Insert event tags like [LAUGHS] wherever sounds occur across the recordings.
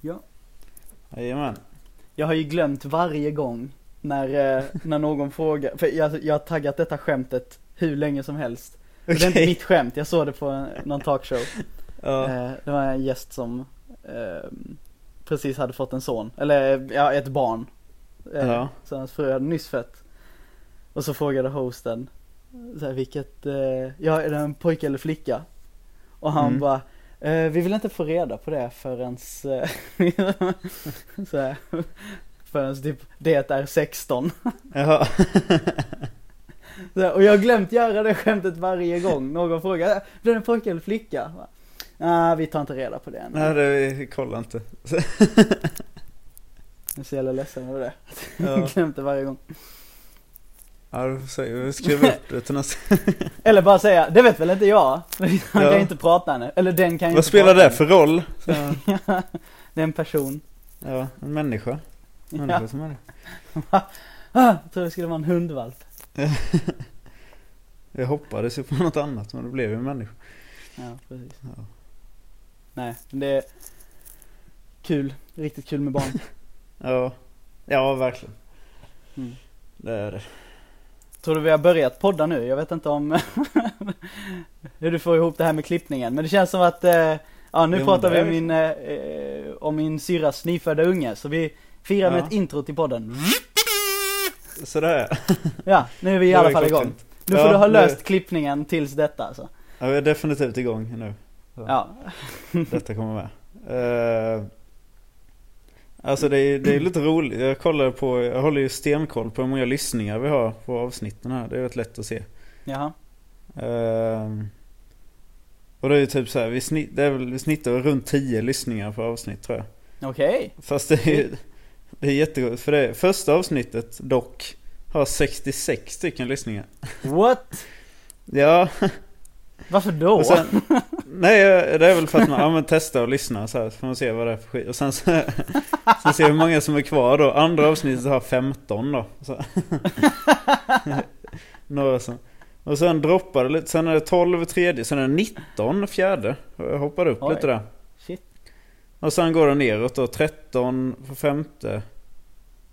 Ja. Jajamän. Jag har ju glömt varje gång när, eh, när någon [LAUGHS] frågar, för jag, jag har taggat detta skämtet hur länge som helst. Och Det är inte mitt skämt, jag såg det på en, någon talkshow. [LAUGHS] Ja. Eh, det var en gäst som eh, precis hade fått en son, eller ja, ett barn. Ja. Så hans fru hade nyss fött. Och så frågade hosten, så här, vilket, ja är det en pojke eller flicka? Och han Mm. bara, vi vill inte få reda på det förrän eh, [LAUGHS] så här, förrän typ det är 16. Jaha. Här, och jag har glömt göra det skämtet varje gång någon frågar, blir det en pojke eller flicka? Nej, vi tar inte reda på det än. Nej, det kollar inte. Jag är så jävla ledsen över det. Jag Ja. har [LAUGHS] glömt det varje gång. Ja, skriver upp det till nästa. [LAUGHS] Eller bara säga, det vet väl inte jag? [LAUGHS] Han kan ju inte prata ännu. Eller den kan ju Vad inte spelar prata det för roll? [LAUGHS] Det är en person. ja, en människa. Människa Ja. som är det. Ah, jag tror det skulle vara en hundvalp. Jag hoppades ju på något annat men det blev ju en människa. Ja, precis. Ja. Nej, men det är kul. Riktigt kul med barn. Ja, ja verkligen. Mm. Det är det. Tror du vi har börjat podda nu? Jag vet inte om [LAUGHS] hur du får ihop det här med klippningen. Men det känns som att, eh, ja nu Jo, pratar vi min, eh, om min syrras nyfödda unge. Så vi firar med Ja. ett intro till podden. Sådär. [LAUGHS] Ja, nu är vi i alla fall igång. Nu får Ja, du ha nu- löst klippningen tills detta alltså. Ja, vi är definitivt igång nu. Ja. Detta kommer med. Eh, alltså det är, det är lite roligt. Jag kollar på, jag håller ju stenkoll på hur många lyssningar vi har på avsnitten här. Det är rätt lätt att se. Jaha. Ehm, och det är ju typ så här, vi, snitt, det är väl, vi snittar runt 10 lyssningar på avsnitt tror jag. Okej. Fast det är det är jätteroligt. För det första avsnittet dock har 66 stycken lyssningar. What? Ja, Varför då? och sen, [LAUGHS] nej det är väl för att man ja, testar och lyssnar så här, så får man se vad det är för skit. Och sen så, [LAUGHS] sen ser vi hur många som är kvar då. Andra avsnittet har 15 då. Så. [LAUGHS] Några som. Och sen droppar det lite, sen är det 12 tredje, sen är det 19 fjärde. Jag hoppar upp Oj. lite där. Shit. Och sen går det neråt då, 13 på femte.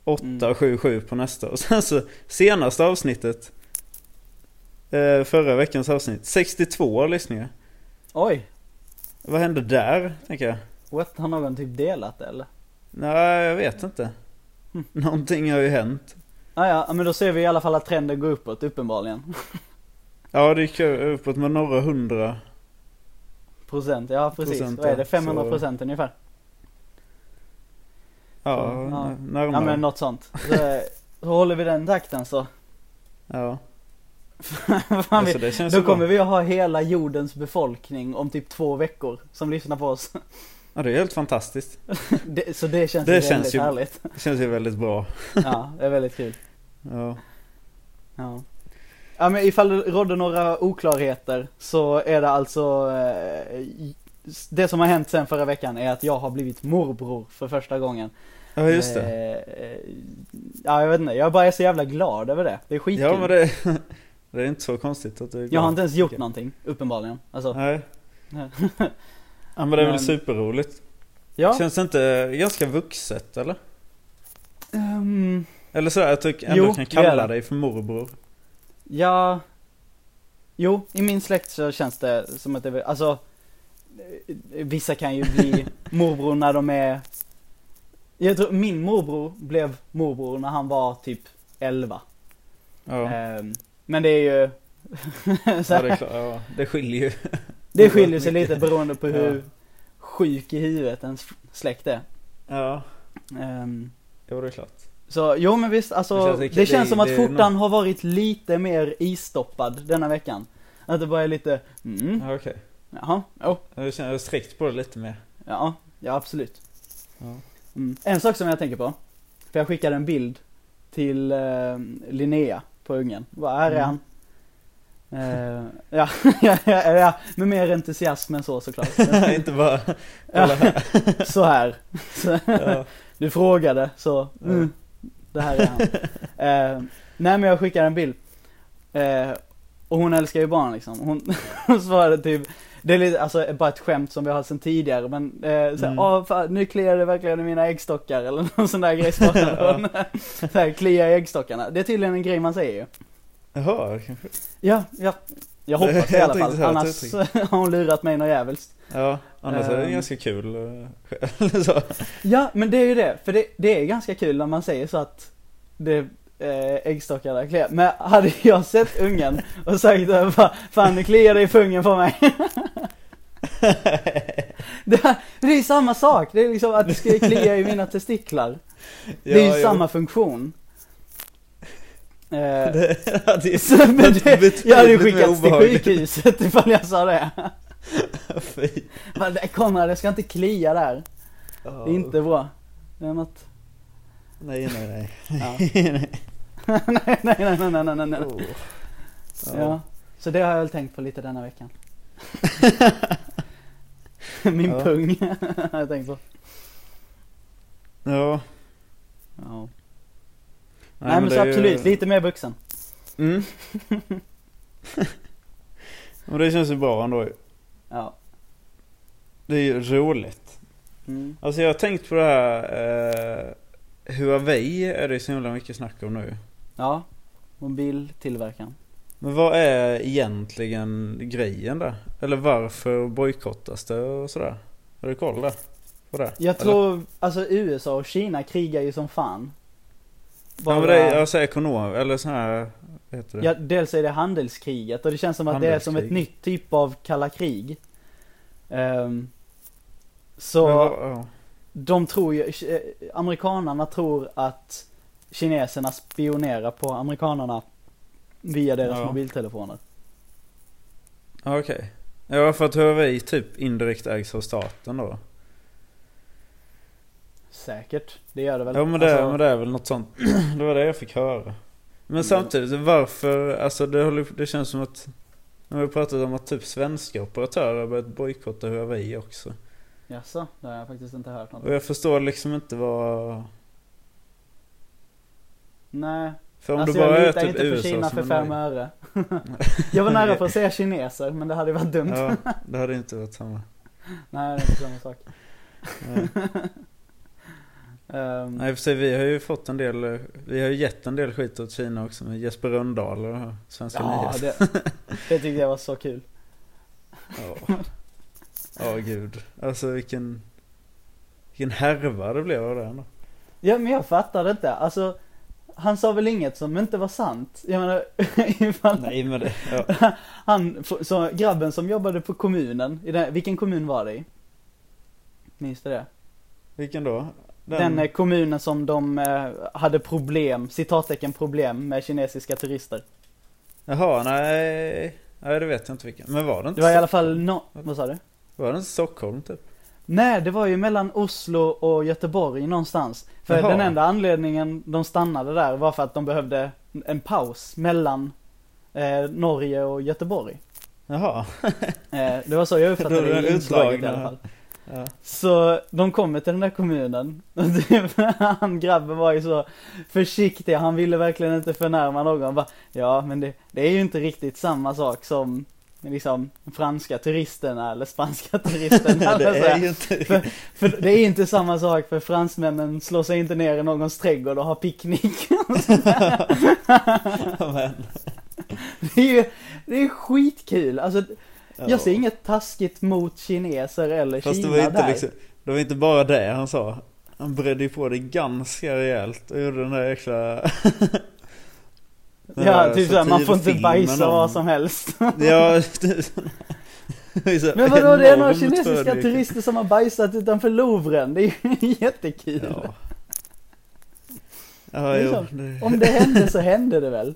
8 Mm. och 7, 7 på nästa. Och sen så senaste avsnittet. Eh, förra veckans avsnitt. 62 lyssningar. Oj. Vad hände där, tänker jag? What? Har någon typ delat det eller? Nej, jag vet inte. Mm. Någonting har ju hänt. Ah, ja, men då ser vi i alla fall att trenden går uppåt uppenbarligen. [LAUGHS] Ja, det gick uppåt med några hundra. Procent, ja precis. Procent, Vad är det? ja. 500 Så- procent ungefär? Ja, Så, ja. närmare. Ja men något sånt. Så, så håller vi den takten så. Ja, Fan, alltså vi, då ju bra. kommer vi att ha hela jordens befolkning om typ två veckor som lyssnar på oss. Ja, det är helt fantastiskt. [LAUGHS] Det, så det känns Det ju känns väldigt ju- härligt. Det känns ju väldigt bra. Ja, det är väldigt kul. Ja, Ja. Ja men ifall det rådde några oklarheter så är det alltså eh, Det som har hänt sen förra veckan är att jag har blivit morbror för första gången. ja just det. Eh, eh, ja jag vet inte, jag bara är så jävla glad över det. Det är skitkul. Ja men det, det är inte så konstigt att du Jag har inte ens gjort någonting, uppenbarligen. Alltså, Nej. [LAUGHS] Ja men det är Men- väl superroligt. ja. Känns det inte ganska vuxet eller? Ehm, Eller så att du ändå Jo, kan kalla dig för morbror. ja. Jo, i min släkt så känns det som att det, är- alltså Vissa kan ju bli [LAUGHS] morbror när de är Jag tror min morbror blev morbror när han var typ 11 Ja, Ehm, Men det är ju så [LAUGHS] ja det är klart. Ja, det skiljer ju. [LAUGHS] Det skiljer sig lite beroende på hur Ja. sjuk i huvudet ens släkt är Ja, Ehm, jo det är klart. Så jo men visst, Det alltså känns det, känns det- som att skjortan har varit lite mer istoppad denna veckan Att det bara är lite, mm, Ja, okej. jaha, jo, Jag känner jag har sträckt på det lite mer. ja, ja absolut Ja. mm. En sak som jag tänker på, för jag skickade en bild till eh, Linnea på ungen, vad är Mm. han? Eh, ja, ja, [LAUGHS] ja, ja, med mer entusiasm än så såklart [LAUGHS] inte bara... Ja, så här. Så, Ja. Du frågade, så mm, det här är han. eh, nej men jag skickade en bild. Eh, och hon älskar ju barn liksom. Hon, [LAUGHS] hon svarade typ, Det är lite, alltså bara ett skämt som vi har sedan tidigare men eh, såhär, Mm. åh fan, nu kliar det verkligen i mina äggstockar eller [LAUGHS] någon sån där grej svarar hon. Såhär, klia i äggstockarna. Det är tydligen en grej man säger ju. Jaha, kanske. Ja, ja. Jag hoppas i [LAUGHS] alla fall, annars [LAUGHS] har hon lurat mig något jävligt. Ja, annars är det Ehm. ganska kul. eh. Ja, men det är ju det, för det, det är ganska kul när man säger så att det eh, äggstockarna kliar. Men hade jag sett ungen och sagt "Fa- fan nu kliar det i pungen på mig. [LAUGHS] det, det är ju samma sak, det är liksom att det ska klia i mina testiklar. Det är ju Ja, jo. samma funktion. [LAUGHS] Eh, Det hade [LAUGHS] så, men det, jag hade ju skickats till sjukhuset ifall jag sa det. Fy. Men det- Konrad, det ska inte klia där. Det är inte bra. Det är något... Nej, nej, nej. Ja. nej. nej, nej, nej, nej, nej, nej. Oh. Ja. Så det har jag väl tänkt på lite denna veckan. [LAUGHS] Min Ja. pung [LAUGHS] jag tänkt på. Ja. Ja. Nej, men, det så är ju- absolut, lite mer vuxen. Mm. [LAUGHS] Och det känns ju bra ändå. Ja. Det är ju roligt. Mm. Alltså jag har tänkt på det här eh, Huawei är det så himla mycket snack om nu. Ja. Mobiltillverkaren. Men vad är egentligen grejen där? Eller varför bojkottas det och sådär? Har du koll där? På det? Jag tror, alltså USA och Kina krigar ju som fan. Ja men det är alltså ekonom, eller så här, heter det? Ja, dels är det handelskriget och det känns som att det är som ett nytt typ av kalla krig. Ehm, så vad- ja. de tror ju, amerikanarna tror att kineserna spionerar på amerikanarna via deras Ja. mobiltelefoner. Okej. Ja för att Huawei typ indirekt ägs av staten då. Säkert, det gör det väl. Ja men det, Alltså, men det är väl något sånt. [CLEARS THROAT] det var det jag fick höra. Men Mm. samtidigt, varför, alltså det, håller, det känns som att har vi pratat om att typ svenska operatörer har börjat bojkotta Huawei också. Jaså, det har jag faktiskt inte hört något. Och jag förstår liksom inte vad... Nej, För om alltså det bara jag är litar typ inte på USA Kina för fem öre. [LAUGHS] jag var nära på att säga kineser, men det hade varit dumt. Ja, [LAUGHS] det hade inte varit samma. Nej, det är inte samma sak. Nej. [LAUGHS] Ehm, Nej för sig, vi har ju fått en del, vi har ju gett en del skit åt Kina också med Jesper Rönndahl och Svenska ja, nyheter. det, det tyckte jag var så kul. Ja, Ja, gud. Alltså vilken, vilken härva det blev av det ändå. Ja, men jag fattar inte. Alltså, han sa väl inget som inte var sant? Jag menar, [LAUGHS] ifall Nej men det, ja. [LAUGHS] han, så grabben som jobbade på kommunen, i den, vilken kommun var det i? Minns du det? Vilken då? Den, eh, kommunen som de eh, hade problem, citattecken problem med kinesiska turister. Jaha, nej. Nej det vet jag inte vilken. Men var det inte, Det var i alla fall no, vad sa du? var det inte Stockholm typ? Nej, det var ju mellan Oslo och Göteborg någonstans. För Jaha. den enda anledningen de stannade där var för att de behövde en paus mellan eh, Norge och Göteborg. Jaha. [LAUGHS] Eh, det var så jag uppfattade det det i inslaget i alla fall. Ja. Så de kommer till den där kommunen. [LAUGHS] Och han grabben var ju så försiktig, han ville verkligen inte förnärma någon. Han Bara, ja men det, det är ju inte riktigt samma sak som liksom franska turisterna eller spanska [LAUGHS] turisterna. det så här. är ju inte För, för det är inte samma sak för fransmännen slår sig inte ner i någons trädgård och har picknick. [LAUGHS] Det är ju, det är skitkul. Alltså, ja. jag ser inget taskigt mot kineser eller Fast Kina det var inte där. liksom, det var inte bara det han sa. Han bredde ju på det ganska rejält och gjorde den där jäkla... [LAUGHS] Ja, där typ såhär, man får inte bajsa om- vad som helst. [LAUGHS] Ja, Men vadå, det är några kinesiska förlik. turister som har bajsat utanför Louvren. Det är ju [LAUGHS] jättekul. Ja. Ja, jo. Liksom, Det, Om det hände så hände det väl.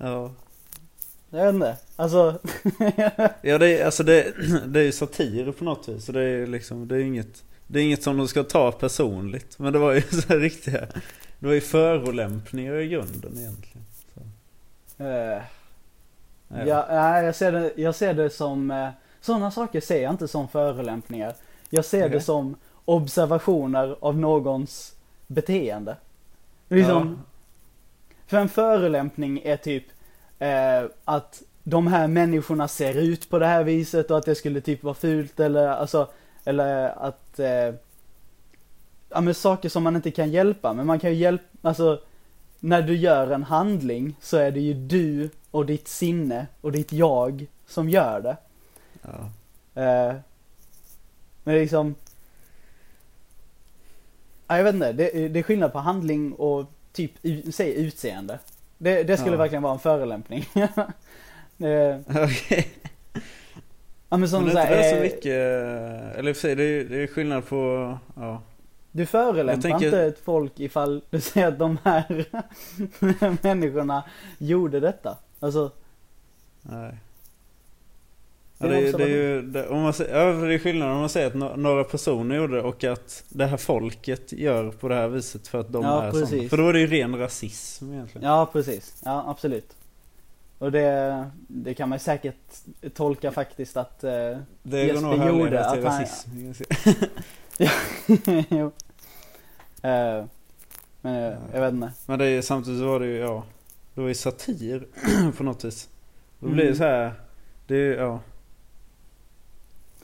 ja. Jag vet inte. Alltså, [LAUGHS] Ja, det är, alltså det, [CLEARS THROAT] det är ju satir på något vis. Så det är liksom, det är inget, det är inget som de ska ta personligt. Men det var ju så här riktiga, det var ju förolämpningar i grunden egentligen. Eh, Ja. ja, jag ser det, jag ser det som, eh, sådana saker ser jag inte som förolämpningar. Jag ser det Okej. som observationer av någons beteende. Liksom, För en förolämpning är typ eh, att de här människorna ser ut på det här viset och att det skulle typ vara fult eller alltså, eller att, ja men saker som man inte kan hjälpa, men man kan ju hjälpa, alltså när du gör en handling så är det ju du och ditt sinne och ditt jag som gör det. Ja. Eh, men liksom, ja, jag vet inte, det, det är skillnad på handling och typ, säg utseende. Det, det skulle Ja. verkligen vara en förolämpning. det, [LAUGHS] Okej. ja men som Men det är inte så eh, mycket, eller i och för sig, det är, det är skillnad på, ja. Du förolämpar Jag tänker- inte ett folk ifall du säger att de här [LAUGHS] människorna gjorde detta. Alltså, Nej. Ja, det, är- det är ju, det, om man ja, det är skillnad om man säger att några personer gjorde det och att det här folket gör på det här viset för att de Ja, är precis. sådana. För då är det ju ren rasism egentligen. ja precis. Ja, absolut. Och det, det kan man säkert tolka faktiskt att, eh, Det Jesper går nog att gjorde till att han- rasism. [LAUGHS] [LAUGHS] jo. Eh, men eh, jag vet inte. Men det är, samtidigt så var det ju, ja. Det var ju satir [CLEARS THROAT] på något vis. Då blir det Mm. så här. Det är ja.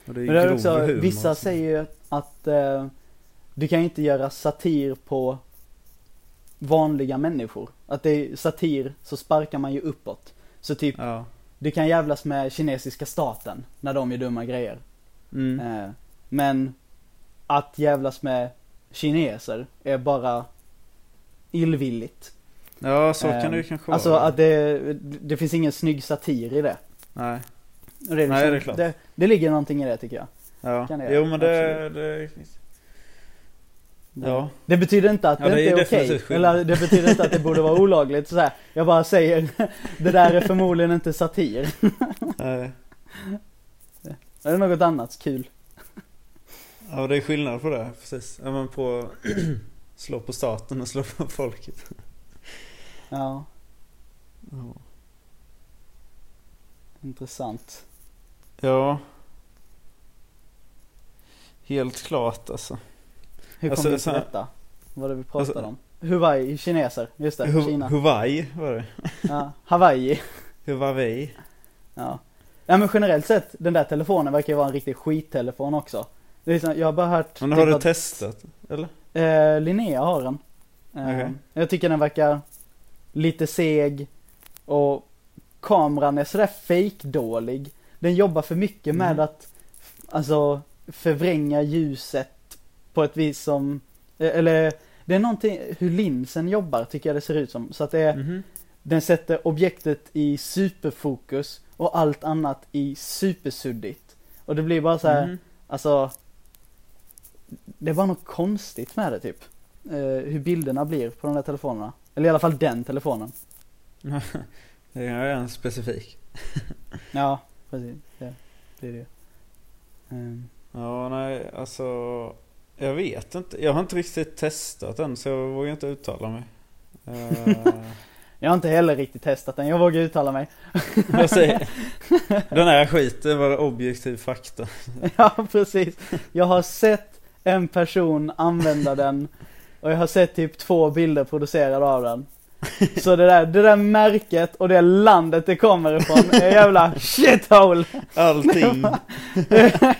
Och det är Men det är också, humor vissa säger ju att eh, du kan inte göra satir på vanliga människor. Att det är satir så sparkar man ju uppåt. Så typ, Ja. du kan jävlas med kinesiska staten när de gör dumma grejer. Mm. Eh, men att jävlas med kineser är bara illvilligt. Ja, så kan Eh, det ju kanske Alltså vara. att det, det finns ingen snygg satir i det. Nej. Det, är Nej, liksom, det är klart. Det, det ligger någonting i det tycker jag. Ja. Kan det Jo men det, det... Det, Ja. det betyder inte att Ja, det, det är inte är okej. skillnad. Eller det betyder inte att det borde vara olagligt. Så här. Jag bara säger, [LAUGHS] det där är förmodligen inte satir. Nej. Det är något annat kul. Ja det är skillnad på det, precis. Ja men på [CLEARS THROAT] slå på staten och slå på folket. Ja, Ja. intressant. Ja. Helt klart alltså. Hur kom Alltså, vi till detta? Vad det vi pratade Alltså- om? Hawaii, kineser, just det, Hu- Kina. Hawaii var det. Ja, Hawaii. [LAUGHS] Huawei. Ja. ja men generellt sett, den där telefonen verkar ju vara en riktig skittelefon också. Det är jag har bara hört Men har du att- testat? Eller? Eh, Linnea har den. Eh. Jag tycker den verkar lite seg och kameran är sådär fake dålig. Den jobbar för mycket med Mhm. att alltså förvränga ljuset på ett vis som, eh, eller det är någonting, hur linsen jobbar tycker jag det ser ut som. Så att det är, Mhm. den sätter objektet i superfokus och allt annat i supersuddigt. Och det blir bara så här, Mhm. Alltså Det är bara något konstigt med det typ eh, Hur bilderna blir på de där telefonerna Eller i alla fall den telefonen [LAUGHS] det är en specifik. [LAUGHS] Ja, precis Det det ju Ehm, Ja nej alltså. Jag vet inte. Jag har inte riktigt testat den så jag vågar inte uttala mig. Eh, [LAUGHS] Jag har inte heller riktigt testat den, jag vågar uttala mig jag säger. Den här skiten var objektiv fakta. Ja, precis Jag har sett en person använda den Och jag har sett typ två bilder producerade av den Så det där, det där märket och det landet det kommer ifrån är jävla shithole Allting.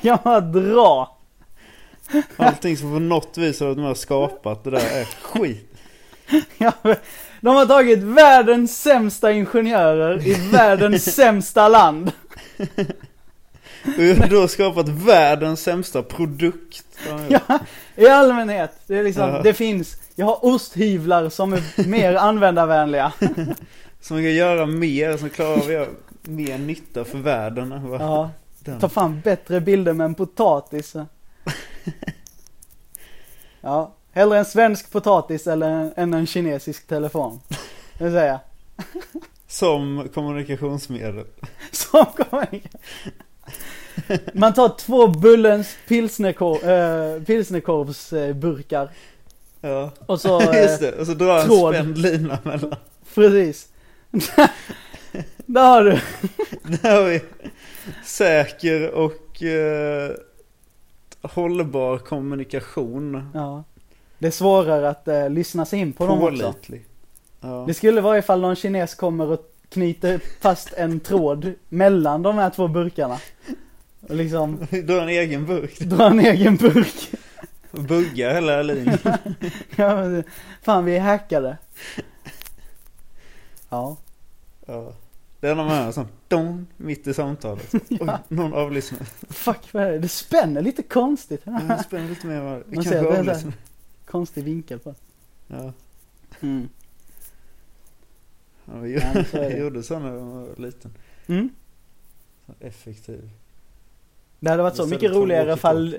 Jag bara dra Allting som på något vis har med och skapat det där är skit. Ja, de har tagit världens sämsta ingenjörer i världens sämsta land. Och har skapat världens sämsta produkt. Ja, i allmänhet. Det är liksom, Ja. det finns, jag har osthyvlar som är mer användarvänliga. [LAUGHS] Som kan göra mer, som klarar av att göra mer nytta för världen än vad Ja, den. ta fram bättre bilder med en potatis. [LAUGHS] Ja, hellre en svensk potatis eller än en kinesisk telefon. Det vill säga. Som kommunikationsmedel. [LAUGHS] Som kommer Man tar två Bullens pilsnerkor, äh, pilsnerkorvsburkar Ja, och så, [LAUGHS] eh, just det. Och så drar en tråd. spänd lina mellan. precis. Där har du. Där har vi säker och eh, hållbar kommunikation. Ja. Det är svårare att eh, lyssna sig in på dem också. Ja. Det skulle vara ifall någon kines kommer och knyter fast en tråd mellan de här två burkarna. Och liksom [LAUGHS] Du har en egen burk. drar en egen burk. Buggar hela linjen. [LAUGHS] Ja, men, fan vi är hackade. Ja. Ja. Det är när man hör sån dong mitt i samtalet. [LAUGHS] Oj, någon avlyssnar. Fuck vad är det? Det spänner lite konstigt. Ja, Det spänner lite mer Man kanske ser att det är avlyssnar. Konstig vinkel på. Ja. Mm. Ja, vi Ja, så jag gjorde så när jag var liten. Mm. Så Effektiv. Det hade varit så mycket roligare ifall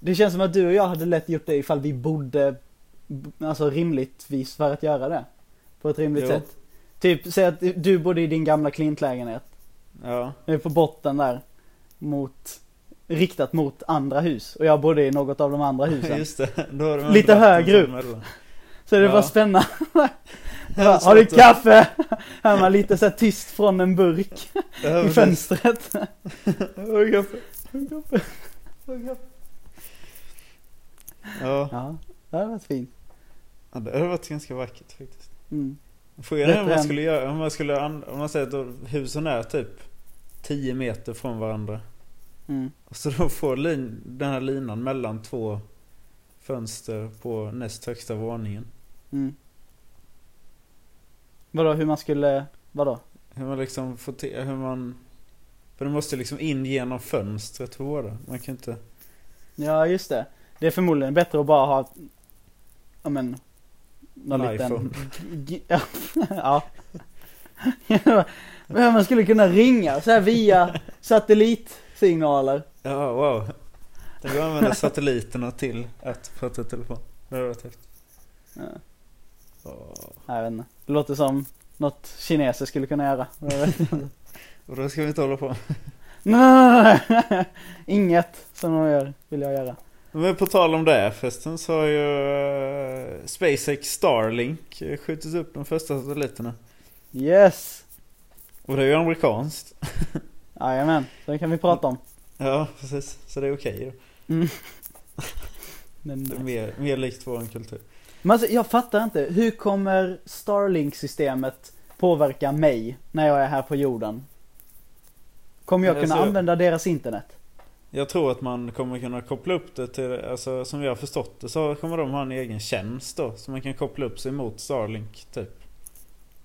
Det känns som att du och jag hade lätt gjort det ifall vi bodde Alltså rimligtvis för att göra det På ett rimligt Jo. sätt Typ, säg att du bodde i din gamla klintlägenhet Ja. Nu på botten där Mot Riktat mot andra hus och jag bodde i något av de andra [LAUGHS] husen Just det. Då har de Lite högre sån upp. Så det Ja. var spännande [LAUGHS] Ja, Har du kaffe? Hör man lite så tyst från en burk [LAUGHS] i fönstret Kaffe? Har du kaffe? Ja, Ja, det hade varit fint ja, det hade varit ganska vackert faktiskt. mm. Frågan är om man skulle göra, om man skulle, om man säger att husen är typ 10 meter från varandra. Mm. Och så då får lin, den här linan mellan två fönster på näst högsta våningen. Mm. Vadå, hur man skulle, vadå? Hur man liksom får till, hur man... För det måste liksom in genom fönstret för båda. Man kan inte... Ja, just det. Det är förmodligen bättre att bara ha, ja men, någon En liten... iPhone. [LAUGHS] Ja. [LAUGHS] Men man skulle kunna ringa så här via satellitsignaler. Ja, wow. Tänk att använda satelliterna till att prata i telefon. Det hade varit häftigt. Ja, Åh. jag vet inte. Det låter som något kineser skulle kunna göra. Och då ska vi inte hålla på. Nej, [LAUGHS] Inget som de gör vill jag göra. Men på tal om det förresten så har ju eh, SpaceX Starlink skjutit upp de första satelliterna. Yes! Och det är ju amerikanskt. [LAUGHS] Jajamän, det kan vi prata om. Ja, precis. Så det är okej då. Mm. [LAUGHS] Men, Det är mer, mer likt vår kultur. Men alltså, jag fattar inte. Hur kommer Starlink-systemet påverka mig när jag är här på jorden? Kommer jag kunna använda deras internet? Jag tror att man kommer kunna koppla upp det till, alltså som jag har förstått det så kommer de ha en egen tjänst då. Så man kan koppla upp sig mot Starlink typ.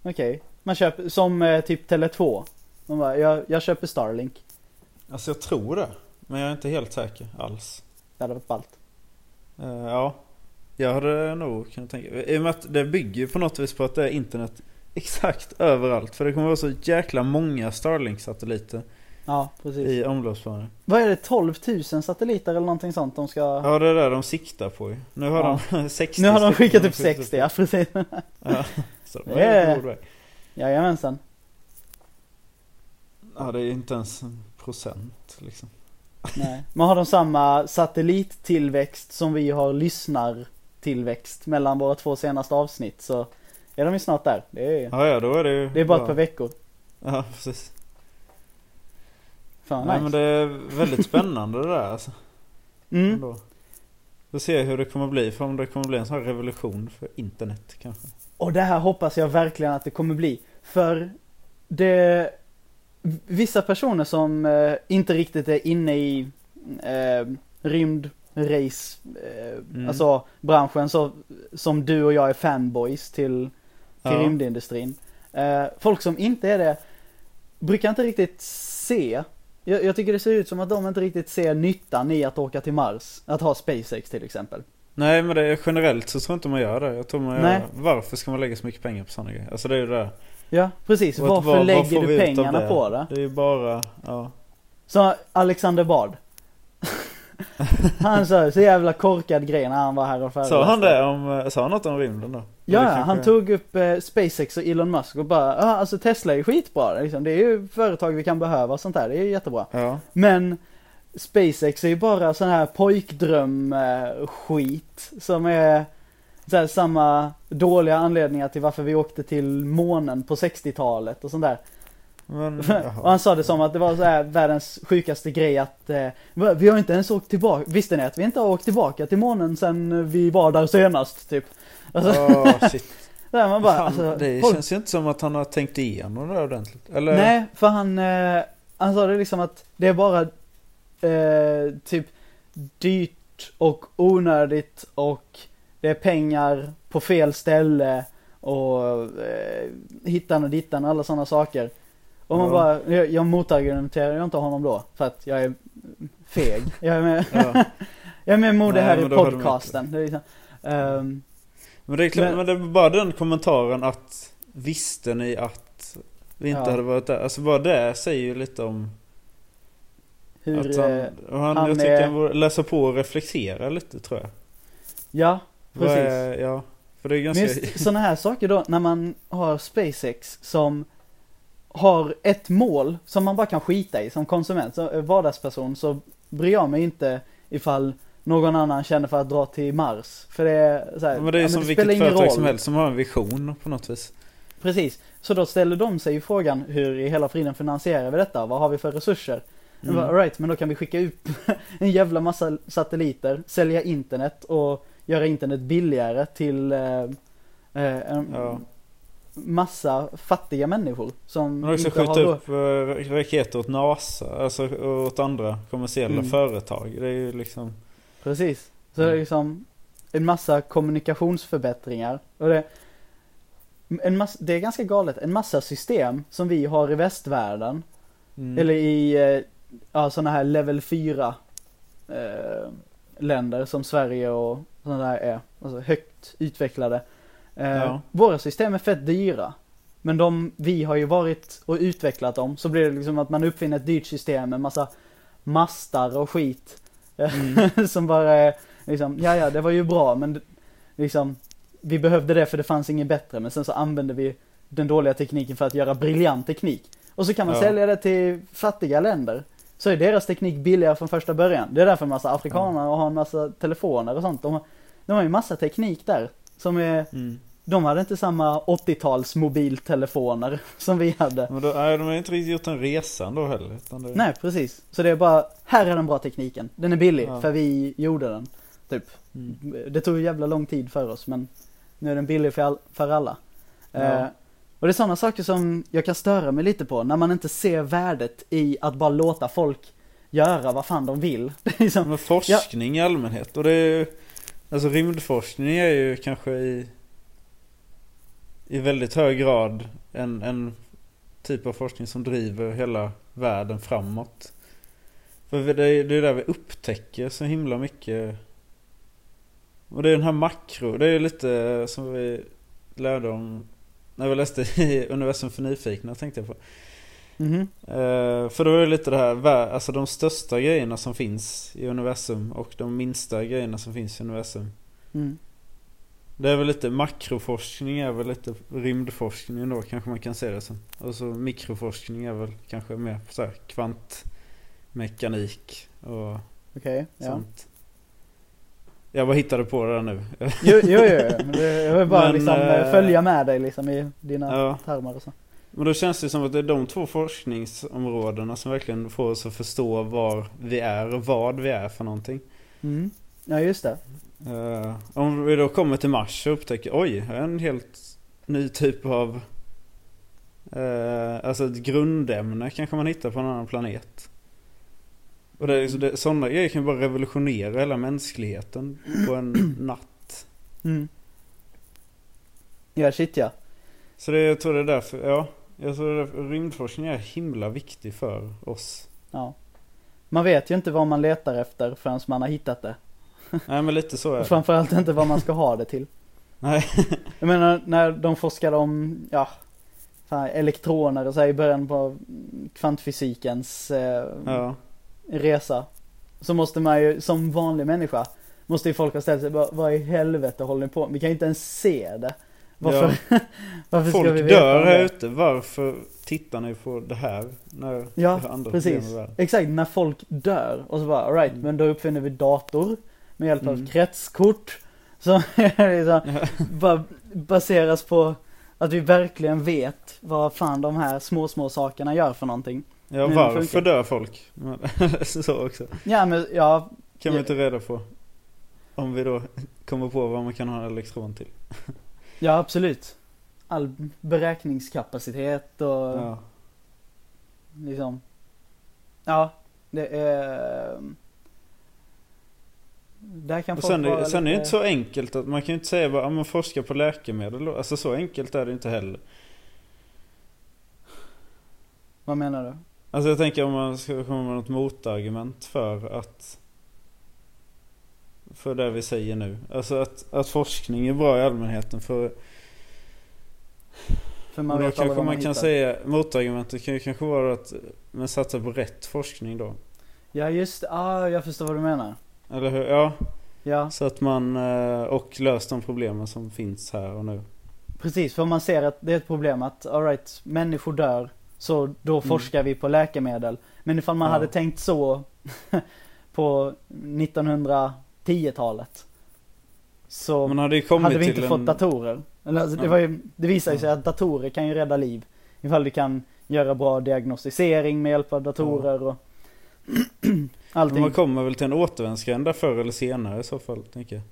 Okej. Man köper, som eh, typ Tele2. Man bara, jag, jag köper Starlink. Alltså jag tror det. Men jag är inte helt säker alls. Det hade varit ballt. Eh, ja. Jag hade nog kunnat tänka I och med att det bygger på något vis på att det är internet exakt överallt. För det kommer vara så jäkla många Starlink-satelliter Ja, precis. i omloppsbana. Vad är det? 12 000 satelliter eller någonting sånt de ska... Ja det är det de siktar på ju. Nu har Ja. de [LAUGHS] 60 nu har de skickat typ 60, [LAUGHS] ja precis. Ja, så de är på god väg. Jajamensan. Ja det är inte ens en procent liksom. Nej. Men har de samma satellittillväxt som vi har lyssnartillväxt mellan våra två senaste avsnitt så är de ju snart där. Det är, Ja ja då är det ju det är bara ett par veckor. Ja precis. Fan Nej nice. men det är väldigt spännande det där alltså. Mm. Ändå. Får se hur det kommer bli. För om det kommer bli en sån här revolution för internet kanske. Och det här hoppas jag verkligen att det kommer bli. För det Vissa personer som eh, inte riktigt är inne i eh, rymdrace, eh, Mm. alltså branschen så, som du och jag är fanboys till, till Ja. rymdindustrin. Eh, folk som inte är det brukar inte riktigt se jag, jag tycker det ser ut som att de inte riktigt ser nyttan i att åka till Mars. Att ha SpaceX till exempel. Nej men det är generellt så tror jag inte man gör det. Jag tror man gör, varför ska man lägga så mycket pengar på sådana grejer? Alltså det är ju det. Ja, precis. Varför vad lägger får du pengarna det? på det? Det är ju bara, ja. Så Alexander Bard. [LAUGHS] han sa så jävla korkad grej när han var här och föreläste. Sa han det om, eh, sa han något om rymden då? Ja, kanske- han tog upp eh, SpaceX och Elon Musk och bara, ja alltså Tesla är skitbra liksom. Det är ju företag vi kan behöva och sånt där. Det är ju jättebra. Ja. Men SpaceX är ju bara sån här pojkdröm eh, som är så samma dåliga anledningar till varför vi åkte till månen på 60-talet och sånt där. Men, [LAUGHS] och han sa det som att det var så här världens sjukaste grej att eh, vi har inte ens åkt tillbaka, visste ni att vi inte har åkt tillbaka till månen sen vi var där senast typ? Alltså, Åh, [LAUGHS] shit. Där man bara, Fan, alltså, det folk- känns ju inte som att han har tänkt igenom det ordentligt. Eller? Nej, för han, eh, han sa det liksom att det är bara eh, typ dyrt och onödigt och det är pengar på fel ställe och eh, hittan och dittan och alla sådana saker. Och man Ja. bara, jag, jag motargumenterar ju inte honom då för att jag är feg. Jag är med, Ja. [LAUGHS] jag är med Mode här i podcasten. Det är liksom, ehm, Men det är klart, Men- men, det är bara den kommentaren att visste ni att vi inte Ja. hade varit där? Alltså bara det säger ju lite om hur, att han, eh, och han, han jag tycker är- han borde läsa på och reflektera lite tror jag. ja, precis. Är, ja, för det är Men ganska... just sådana här saker då, när man har SpaceX som har ett mål som man bara kan skita i som konsument, som eh, vardagsperson så bryr jag mig inte ifall någon annan känner för att dra till Mars. För det är så här, men det är ju ja, som vilket företag roll. som helst som har en vision på något vis. Precis. Så då ställer de sig ju frågan, hur i hela friden finansierar vi detta? Vad har vi för resurser? Mm. All right, men då kan vi skicka ut [LAUGHS] en jävla massa satelliter, sälja internet och göra internet billigare till eh, eh, en Ja. massa fattiga människor som har också inte har skjuta då... upp eh, raketer åt NASA, alltså åt andra kommersiella Mm. företag. Det är ju liksom... Precis. Så det är Mm. liksom en massa kommunikationsförbättringar. Och det, en massa, det är ganska galet, en massa system som vi har i västvärlden Mm. Eller i eh, ja, sådana här level 4 eh, länder som Sverige och sådana där är. Alltså högt utvecklade. Eh, Ja. Våra system är fett dyra. Men de, vi har ju varit och utvecklat dem. Så blir det liksom att man uppfinner ett dyrt system med massa mastar och skit. Mm. [LAUGHS] som bara är liksom, ja ja det var ju bra men liksom vi behövde det för det fanns inget bättre men sen så använde vi den dåliga tekniken för att göra briljant teknik. Och så kan man Ja. sälja det till fattiga länder. Så är deras teknik billigare från första början. Det är därför en massa afrikaner har en massa telefoner och sånt. De har, de har ju massa teknik där. Som är, Mm. De hade inte samma 80-tals mobiltelefoner [LAUGHS] som vi hade. Men då, nej, de har inte riktigt gjort en resa ändå heller. Det, Nej precis. Så det är bara, här är den bra tekniken. Den är billig Ja. för vi gjorde den. Typ. Mm. Det tog jävla lång tid för oss men nu är den billig för, all, för alla. Ja. Eh, och det är sådana saker som jag kan störa mig lite på när man inte ser värdet i att bara låta folk göra vad fan de vill. [LAUGHS] Liksom, Men forskning i allmänhet och det är ju, Alltså rymdforskning är ju kanske i I väldigt hög grad en, en typ av forskning som driver hela världen framåt. För det är det är där vi upptäcker så himla mycket Och det är den här makro, det är lite som vi lärde om När vi läste i Universum för nyfikna tänkte jag på mhm, Eh, för då är det lite det här, alltså de största grejerna som finns i universum och de minsta grejerna som finns i universum. mm. Det är väl lite makroforskning är väl lite rymdforskning då kanske man kan se det som. Och så mikroforskning är väl kanske mer så här kvantmekanik och ja. sånt. Jag bara hittade på det där nu. [LAUGHS] Jo, jo, jo, jag vill bara Men, liksom eh, eh, följa med dig liksom i dina Ja. termer och så. Men då känns det som att det är de två forskningsområdena som verkligen får oss att förstå var vi är och vad vi är för någonting. Mm. Ja, just det. Eh, om vi då kommer till Mars och upptäcker oj, här är en helt ny typ av uh, Alltså ett grundämne kanske man hittar på en annan planet. Och det är, så det, sådana grejer kan bara revolutionera hela mänskligheten på en [CLEARS THROAT] natt. Mm. Ja, shit ja. Så det, jag tror det är därför, ja. Jag tror det är därför rymdforskning är himla viktig för oss. ja. Man vet ju inte vad man letar efter förrän man har hittat det. Nej men lite så är det. framförallt inte vad man ska ha det till. [LAUGHS] Nej. Jag menar när de forskade om, ja, elektroner och så här i början på kvantfysikens eh, Ja. resa. Så måste man ju, som vanlig människa, måste ju folk ha ställt sig, vad, vad i helvete håller ni på med? Vi kan ju inte ens se det. Varför, [LAUGHS] varför ska vi Folk veta dör här ute. Varför tittar ni på det här? När Ja, det andra precis. Exakt, när folk dör och så bara alright, Mm. men då uppfinner vi dator med hjälp av Mm. kretskort. Som [LAUGHS] liksom bara baseras på att vi verkligen vet vad fan de här små, små sakerna gör för någonting. Ja, Men varför dör folk? [LAUGHS] Så också. Ja men ja, Kan vi inte reda på. Om vi då kommer på vad man kan ha en elektron till. [LAUGHS] ja absolut. all beräkningskapacitet och Ja. liksom. Ja, det är... Där kan Och sen, är- sen är det lite- inte så enkelt att man kan ju inte säga bara, ja men forska på läkemedel då. Alltså så enkelt är det inte heller. Vad menar du? Alltså jag tänker om man ska komma med något motargument för att För det vi säger nu. Alltså att, att forskning är bra i allmänheten för För man då vet aldrig kanske man man kan säga Motargumentet kan ju kanske vara att man satsar på rätt forskning då. Ja just ah, jag förstår vad du menar. Eller hur? Ja. Ja, Så att man eh, och löst de problemen som finns här och nu. precis. För man ser att det är ett problem att, alright, människor dör. Så då Mm. forskar vi på läkemedel. Men ifall man Ja. hade tänkt så [LAUGHS] på 1910-talet. Så Man hade hade vi inte en... fått datorer. Eller, alltså, det, Ja. ju, det visar ju sig Ja. att datorer kan ju rädda liv. Ifall du kan göra bra diagnostisering med hjälp av datorer och [CLEARS THROAT] allting. man kommer väl till en återvändsgränd förr eller senare i så fall, tänker jag.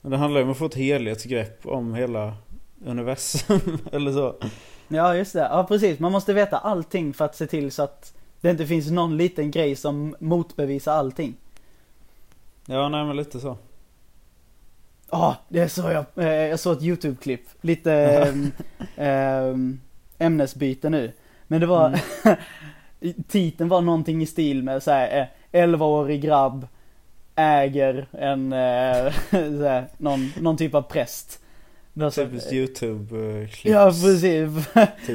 Men det handlar ju om att få ett helhetsgrepp om hela universum, [LAUGHS] eller så. Ja just det, ja precis. Man måste veta allting för att se till så att det inte finns någon liten grej som motbevisar allting. Ja, nej men lite så. Ja, det är så jag, eh, jag såg ett YouTube-klipp. Lite [LAUGHS] ehm, ämnesbyte nu. Men det var, [LAUGHS] titeln var någonting i stil med så här, eh, 11-årig grabb äger en, eh, [LAUGHS] så här, någon, någon typ av präst. Typiskt YouTube-klipp. Ja precis.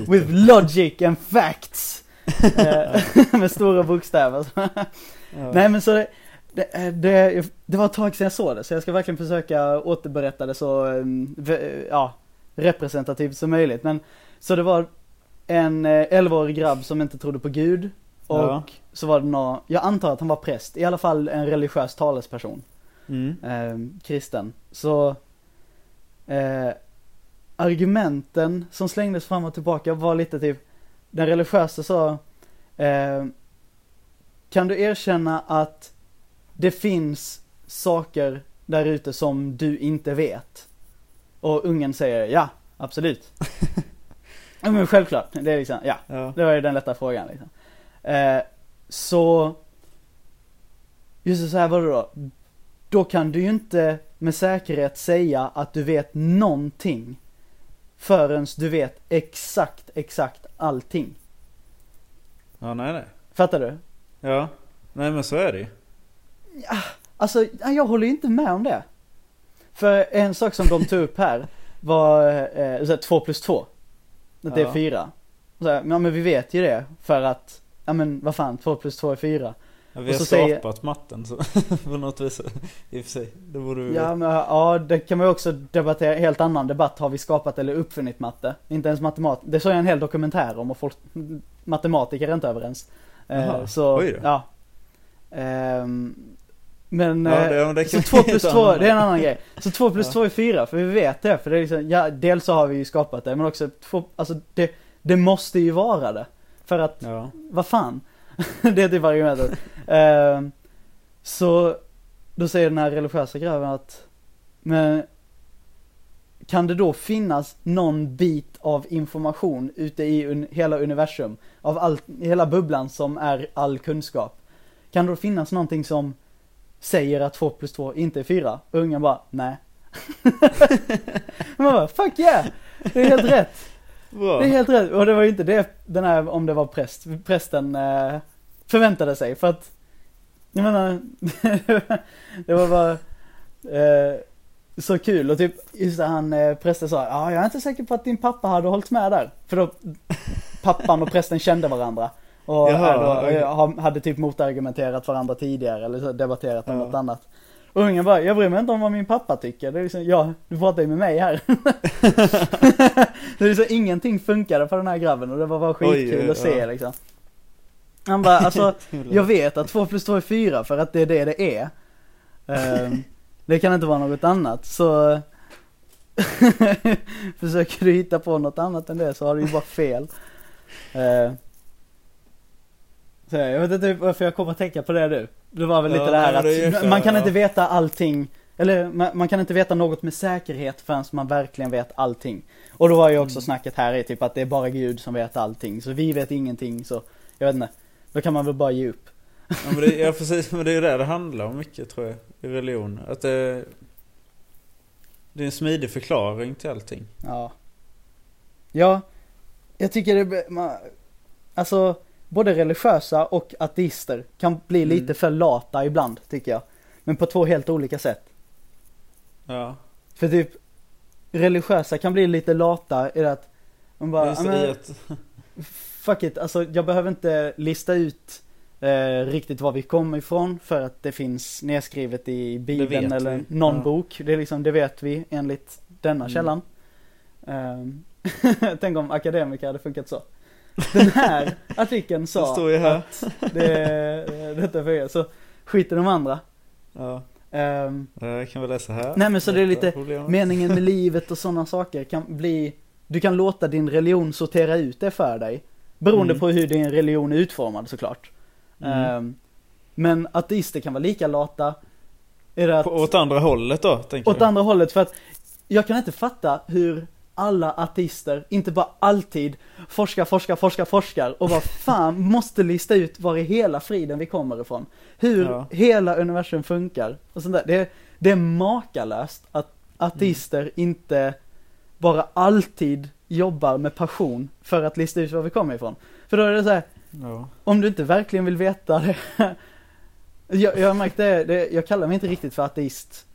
With logic and facts. [LAUGHS] Eh, [LAUGHS] med stora bokstäver. Ja. Nej men så det, det, det, det var ett tag sedan jag såg det så jag ska verkligen försöka återberätta det så ve- ja, representativt som möjligt. Men så det var en eh, 11-årig grabb som inte trodde på Gud och Ja. så var det någon, jag antar att han var präst, i alla fall en religiös talesperson Mm. eh, kristen. Så eh, argumenten som slängdes fram och tillbaka var lite typ, den religiösa sa eh, Kan du erkänna att det finns saker där ute som du inte vet? Och ungen säger ja, absolut. [LAUGHS] ja men självklart, det är liksom, ja. Ja. Det var ju den lätta frågan liksom. Eh, så, just så här var det då. Då kan du ju inte med säkerhet säga att du vet någonting förrän du vet exakt, exakt allting. ja, nej nej. Fattar du? Ja. Nej men så är det ju. Alltså, ja, jag håller ju inte med om det. För en sak som de tog upp här var eh, så här, 2 plus 2. Att det är. 4. Så här, ja men vi vet ju det för att, ja men vad fan, 2 plus 2 är 4. Ja, vi har så säger- skapat matten så, [LAUGHS] på något vis. I och för sig. Det borde vi Ja, men, ja, det kan man ju också debattera, helt annan debatt. Har vi skapat eller uppfunnit matte? Inte ens matemat. Det såg jag en hel dokumentär om och folk, matematiker är inte överens. Eh, Jaha, så, ja. Ehm, men, Ja, eh, det- det så kan- 2 plus helt 2, annan- det är en annan grej. Så 2 plus Ja. 2 är 4, för vi vet det. För det är liksom, ja, dels så har vi ju skapat det, men också två, alltså det, det måste ju vara det. För att Ja. vad fan? [LAUGHS] det är typ argumentet. Ehm, så då säger den här religiösa grabben att, men kan det då finnas någon bit av information ute i un- hela universum, av allt, hela bubblan som är all kunskap? Kan det då finnas någonting som säger att 2 plus 2 inte är 4? Och ungen bara, nej. Man bara, fuck yeah! Det är helt rätt. Bra. Det är helt rätt. Och det var ju inte det, den här, om det var präst, prästen eh, förväntade sig. För att, jag menar, [LAUGHS] det var bara eh, så kul. Och typ, just det, han eh, prästen sa, ja jag är inte säker på att din pappa hade hållit med där. För då, pappan och prästen kände varandra. Och Jaha, då, ha- hade typ motargumenterat varandra tidigare eller debatterat om Ja. något annat. Och ungen bara, jag bryr mig inte om vad min pappa tycker. Det är liksom, ja, du pratar ju med mig här. [LAUGHS] det är liksom, ingenting funkade för den här grabben och det var bara skitkul Oj, att se ja. liksom. Han bara, alltså, [LAUGHS] jag vet att 2 plus 2 är 4 för att det är det det är. Ehm, det kan inte vara något annat, så [LAUGHS] försöker du hitta på något annat än det så har du ju bara fel. Så jag vet inte varför jag kommer att tänka på det nu. Det var väl Ja, lite det här men det är att ju man kan inte veta allting, Eller man, man kan inte veta något med säkerhet förrän man verkligen vet allting. Och då var ju också Mm. snacket här i typ att det är bara Gud som vet allting. Så vi vet ingenting så, jag vet inte. Då kan man väl bara ge upp. Ja, men det, ja precis, men det är ju det det handlar om mycket tror jag, i religion. Att det, det är en smidig förklaring till allting. Ja. Ja, jag tycker det, man, alltså både religiösa och ateister kan bli Mm. lite för lata ibland tycker jag. Men på två helt olika sätt. Ja. För typ religiösa kan bli lite lata i att man bara, Just "Ja, det, men, [LAUGHS] fuck it, alltså jag behöver inte lista ut eh, riktigt var vi kommer ifrån för att det finns nedskrivet i bibeln eller vi. någon Ja. bok. Det är liksom, det vet vi enligt denna Mm. källan. Ehm, [LAUGHS] tänk om akademiker hade funkat så. Den här artikeln det sa står ju här. att det, detta er, så skit i de andra. Ja, Ehm, jag kan väl läsa här. Nej, men så det är lite problemet. meningen med [LAUGHS] livet och sådana saker kan bli Du kan låta din religion sortera ut det för dig Beroende Mm. på hur din religion är utformad såklart Mm. Ehm, Men ateister kan vara lika lata är det att, På, åt andra hållet då, Åt du? andra hållet för att Jag kan inte fatta hur alla ateister inte bara alltid forskar, forskar, forskar, forskar och bara [LAUGHS] fan måste lista ut var i hela friden vi kommer ifrån. Hur Ja. hela universum funkar och sånt där. Det, det är makalöst att ateister Mm. inte bara alltid jobbar med passion för att lista ut var vi kommer ifrån. För då är det så här, Ja. om du inte verkligen vill veta det. [LAUGHS] jag, jag har märkt det, det, jag kallar mig inte riktigt för ateist.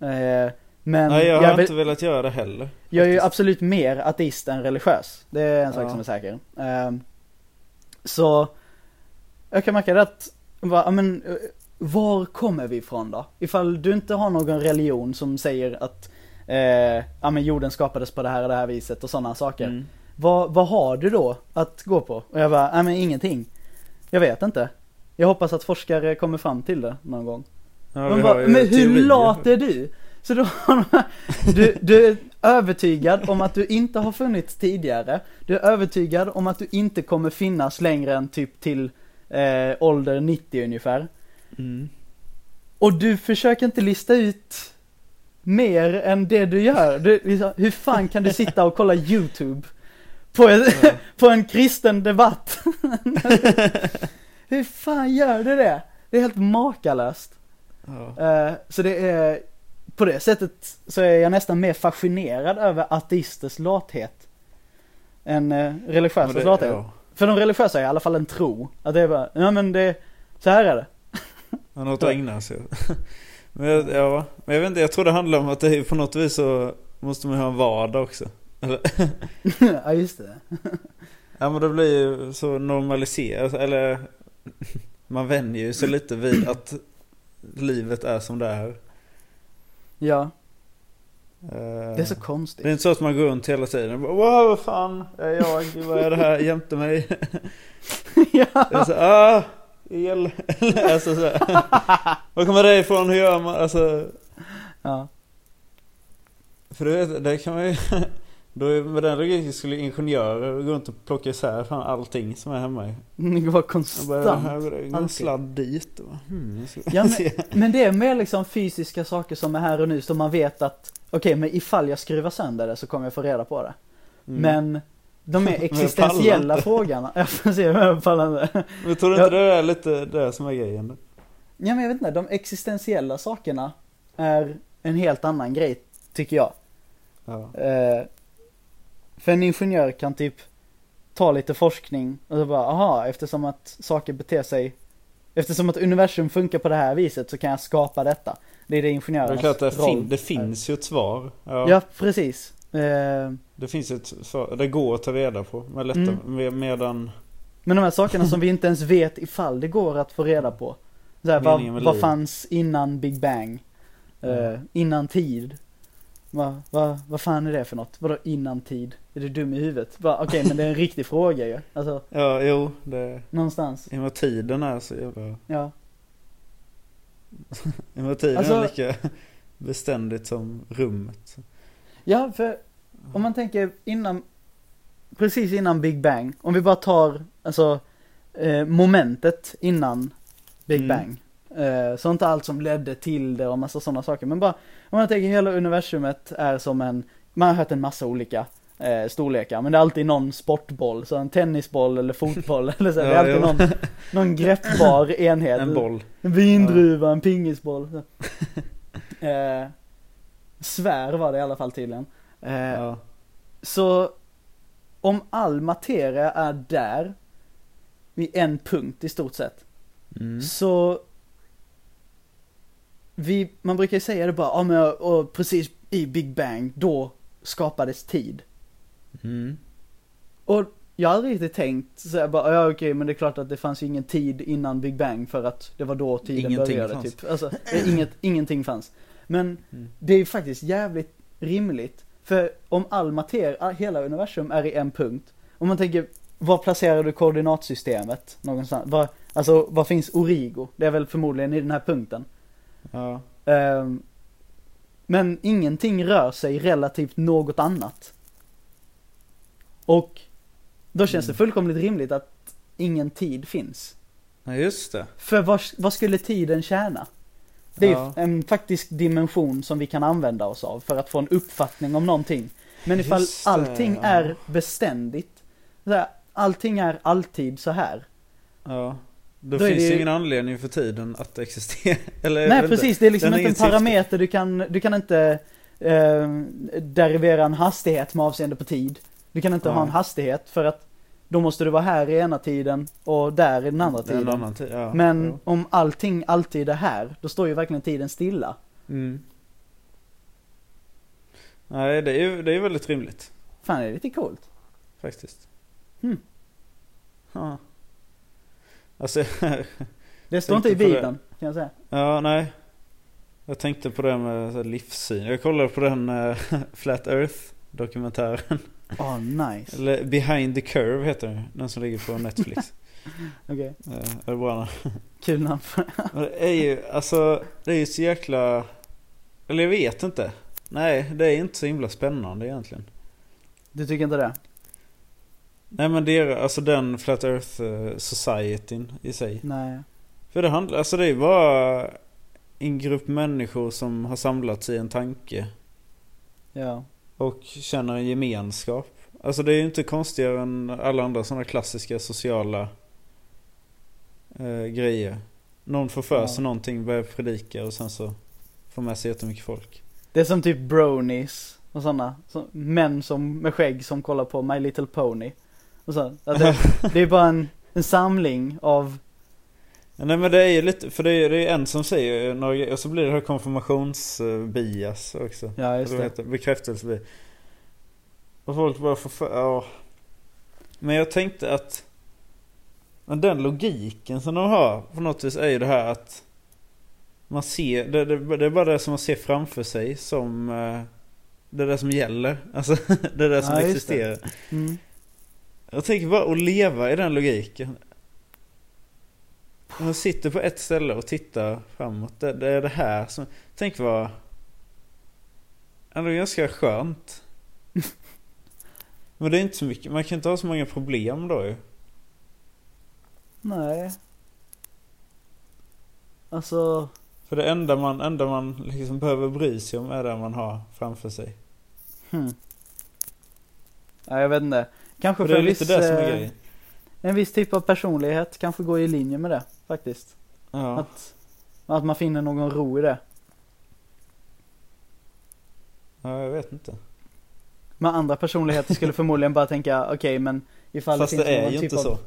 Eh, men Nej, jag har vill- inte velat göra det heller. jag är ju absolut mer ateist än religiös. Det är en sak Ja. som är säker. Ehm, så jag kan märka det att, va, men, eh, var kommer vi ifrån då? Ifall du inte har någon religion som säger att eh, ja, men jorden skapades på det här och det här viset och sådana saker. Mm. Vad, vad har du då att gå på? Och jag bara, nej men ingenting. Jag vet inte. Jag hoppas att forskare kommer fram till det någon gång. Ja, De bara, men hur lat är du? Så då du, du är övertygad om att du inte har funnits tidigare. Du är övertygad om att du inte kommer finnas längre än typ till eh, ålder 90 ungefär. Mm. Och du försöker inte lista ut mer än det du gör. Du, hur fan kan du sitta och kolla YouTube på en, Ja. på en kristen debatt? hur fan gör du det? Det är helt makalöst. Ja. Eh, så det är, på det sättet så är jag nästan mer fascinerad över ateisters lathet. Än Men religiösas det- lathet. ja. För de religiösa är i alla fall en tro. Att det är bara, ja men det, så här är det. [LAUGHS] Han har något att ägna sig. [LAUGHS] Men jag, ja, men jag vet inte, jag tror det handlar om att det är på något vis så måste man ha en vardag också. Eller, [LAUGHS] ja just det. ja men det blir ju så normaliserat, eller man vänjer ju sig lite vid att livet är som det är. Ja, Eh, det är så det är konstigt. inte så att man går runt hela tiden och bara, Wow, vad fan är jag? Vad är det här jämte mig? [LAUGHS] Det är ja. så, ah, el. [LAUGHS] alltså, så. Var kommer det ifrån? Hur gör man? Alltså, ja. För du vet, det kan man ju... Då, är- med den logiken skulle ingenjörer gå runt och plocka isär fan allting som är hemma. [LAUGHS] Det går Jag konstant. bara, det går en sladd dit. Och, hmm, jag Ja, men-. [LAUGHS] Men det är mer liksom fysiska saker som är här och nu som man vet att Okej men ifall jag skruvar sönder det så kommer jag få reda på det. Mm. Men de [LAUGHS] jag pallar existentiella frågorna, jag får se om jag pallar inte. Men tror du inte det är lite det som är grejen? Ja men jag vet inte, de existentiella sakerna är en helt annan grej tycker jag. Ja. Eh, för en ingenjör kan typ ta lite forskning och så bara, aha, eftersom att saker beter sig Eftersom att universum funkar på det här viset så kan jag skapa detta. Det är det Det är ingenjörernas klart det, roll. fin, det finns ju ett svar. Ja, Ja, precis. Eh, Det finns ett svar. Det går att ta reda på. Med lätta, Mm. med, medan... men de här sakerna som vi inte ens vet ifall det går att få reda på. Så här, vad, vad fanns innan Big Bang? Eh, Ja. innan tid? Vad va, vad fan är det för något? Vadå innan tid? Är du dum i huvudet? Okej men det är en riktig fråga ju. Alltså [LAUGHS] Ja, jo. Det, någonstans. I och med att tiden är så jävla... Ja. [LAUGHS] I och med att tiden Alltså- är lika beständigt som rummet. Ja för om man tänker innan Precis innan Big Bang. Om vi bara tar alltså eh, momentet innan Big Mm. Bang. Eh, så inte allt som ledde till det och massa sådana saker. Men bara, om man tänker hela universumet är som en, man har hört en massa olika eh, storlekar. Men det är alltid någon sportboll, så en tennisboll eller fotboll [LAUGHS] eller så. det är Ja, alltid någon, någon [LAUGHS] greppbar enhet. En boll. En vindruva, en pingisboll. [LAUGHS] Eh, svär var det i alla fall tydligen. Eh, Ja. Så om all materia är där, vid en punkt i stort sett, Mm. så vi, man brukar ju säga det bara, ja men och precis i Big Bang, då skapades tid. Mm. Och jag har aldrig riktigt tänkt så jag bara, ja okej men det är klart att det fanns ju ingen tid innan Big Bang för att det var då tiden Ingenting började fanns. typ. Alltså, eh, inget, ingenting fanns. Men Mm. det är ju faktiskt jävligt rimligt. För om all materia, hela universum är i en punkt. Om man tänker, var placerar du koordinatsystemet någonstans? Var, alltså, var finns Origo? Det är väl förmodligen i den här punkten. Ja. Ehm, men ingenting rör sig relativt något annat. Och då känns det Mm. fullkomligt rimligt att ingen tid finns. ja, just det. För vad, vad skulle tiden tjäna? Det är Ja. en faktisk dimension som vi kan använda oss av för att få en uppfattning om någonting. Men ifall Just det, allting ja. är beständigt, allting är alltid så här. Ja. Då, Då finns det ju- ingen anledning för tiden att existera. [LAUGHS] Eller, Nej precis, det är liksom inte en syfte. parameter du kan, du kan inte eh, derivera en hastighet med avseende på tid. Du kan inte ha en hastighet för att då måste du vara här i ena tiden och där i den andra tiden. annan. Ja. Men Ja. om allting alltid är här, då står ju verkligen tiden stilla. Mm. Nej, det är ju det är väldigt rimligt. Fan det är lite coolt. Faktiskt. Hmm. Ja. Alltså, [LAUGHS] Det står inte i det. bibeln, kan jag säga. ja nej. Jag tänkte på det med livssyn. Jag kollade på den eh, [LAUGHS] Flat Earth dokumentären. Åh, nice. Eller Behind the Curve heter den. Den som ligger på [LAUGHS] Netflix. Okej, Eh, är det bra namn? kul namn. Det är ju, alltså, det är ju så jäkla... Eller jag vet inte. Nej, det är inte så himla spännande egentligen. Du tycker inte det? Nej men det är alltså den Flat Earth eh, Societyn i sig. Nej. För det handlar, alltså det är bara en grupp människor som har samlats i en tanke. Ja. Och känner en gemenskap. Alltså det är ju inte konstigare än alla andra sådana klassiska sociala eh, grejer. Någon får för sig Ja. någonting, börjar predika och sen så får med sig jättemycket folk. Det är som typ bronies och sådana. Så, män som, med skägg som kollar på My Little Pony. Och så. Att det, det är bara en, en samling av, Nej men det är ju lite, för det är, är en som säger några och så blir det här konfirmationsbias också. ja just det. Bekräftelsebias. Och folk bara får för, ja. Men jag tänkte att men den logiken som de har på något vis är ju det här att man ser, det, det, det är bara det som man ser framför sig som eh, det är det som gäller. Alltså [LAUGHS] det är det som Ja, existerar. Jag tänker bara att leva i den logiken. Man sitter på ett ställe och tittar framåt. Det, det är det här som... Tänk vad... Ändå ganska skönt. Men det är inte så mycket. Man kan inte ha så många problem då ju. Nej. Alltså, För det enda man, enda man liksom behöver bry sig om är det man har framför sig. hmm. Ja, jag vet inte. Kanske För det är en, viss, det som är eh, en viss typ av personlighet kanske går i linje med det, faktiskt. Ja. Att, att man finner någon ro i det. ja, jag vet inte. Men andra personligheter skulle [LAUGHS] förmodligen bara tänka, okej men ifall Fast det det finns är någon ju typ inte av... så.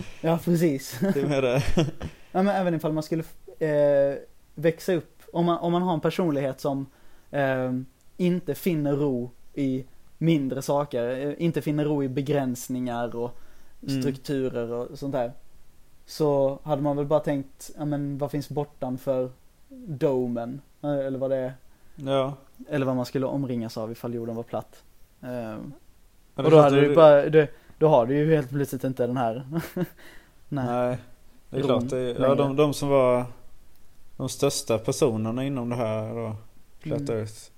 [LAUGHS] Ja, precis. Det är mer det. [LAUGHS] Ja men även ifall man skulle eh, växa upp, om man, om man har en personlighet som eh, inte finner ro i mindre saker, eh, inte finner ro i begränsningar och Mm. strukturer och sånt där. Så hade man väl bara tänkt, ja men vad finns bortanför domen? Eh, Eller vad det är, Ja. eller vad man skulle omringas av ifall jorden var platt. Ja, och det då hade du du. bara, det, då har du ju helt plötsligt inte den här [LAUGHS] Nej. Nej. Det är Rom klart. Det är, ja, de, de som var de största personerna inom det här då, Flat Mm. Earth.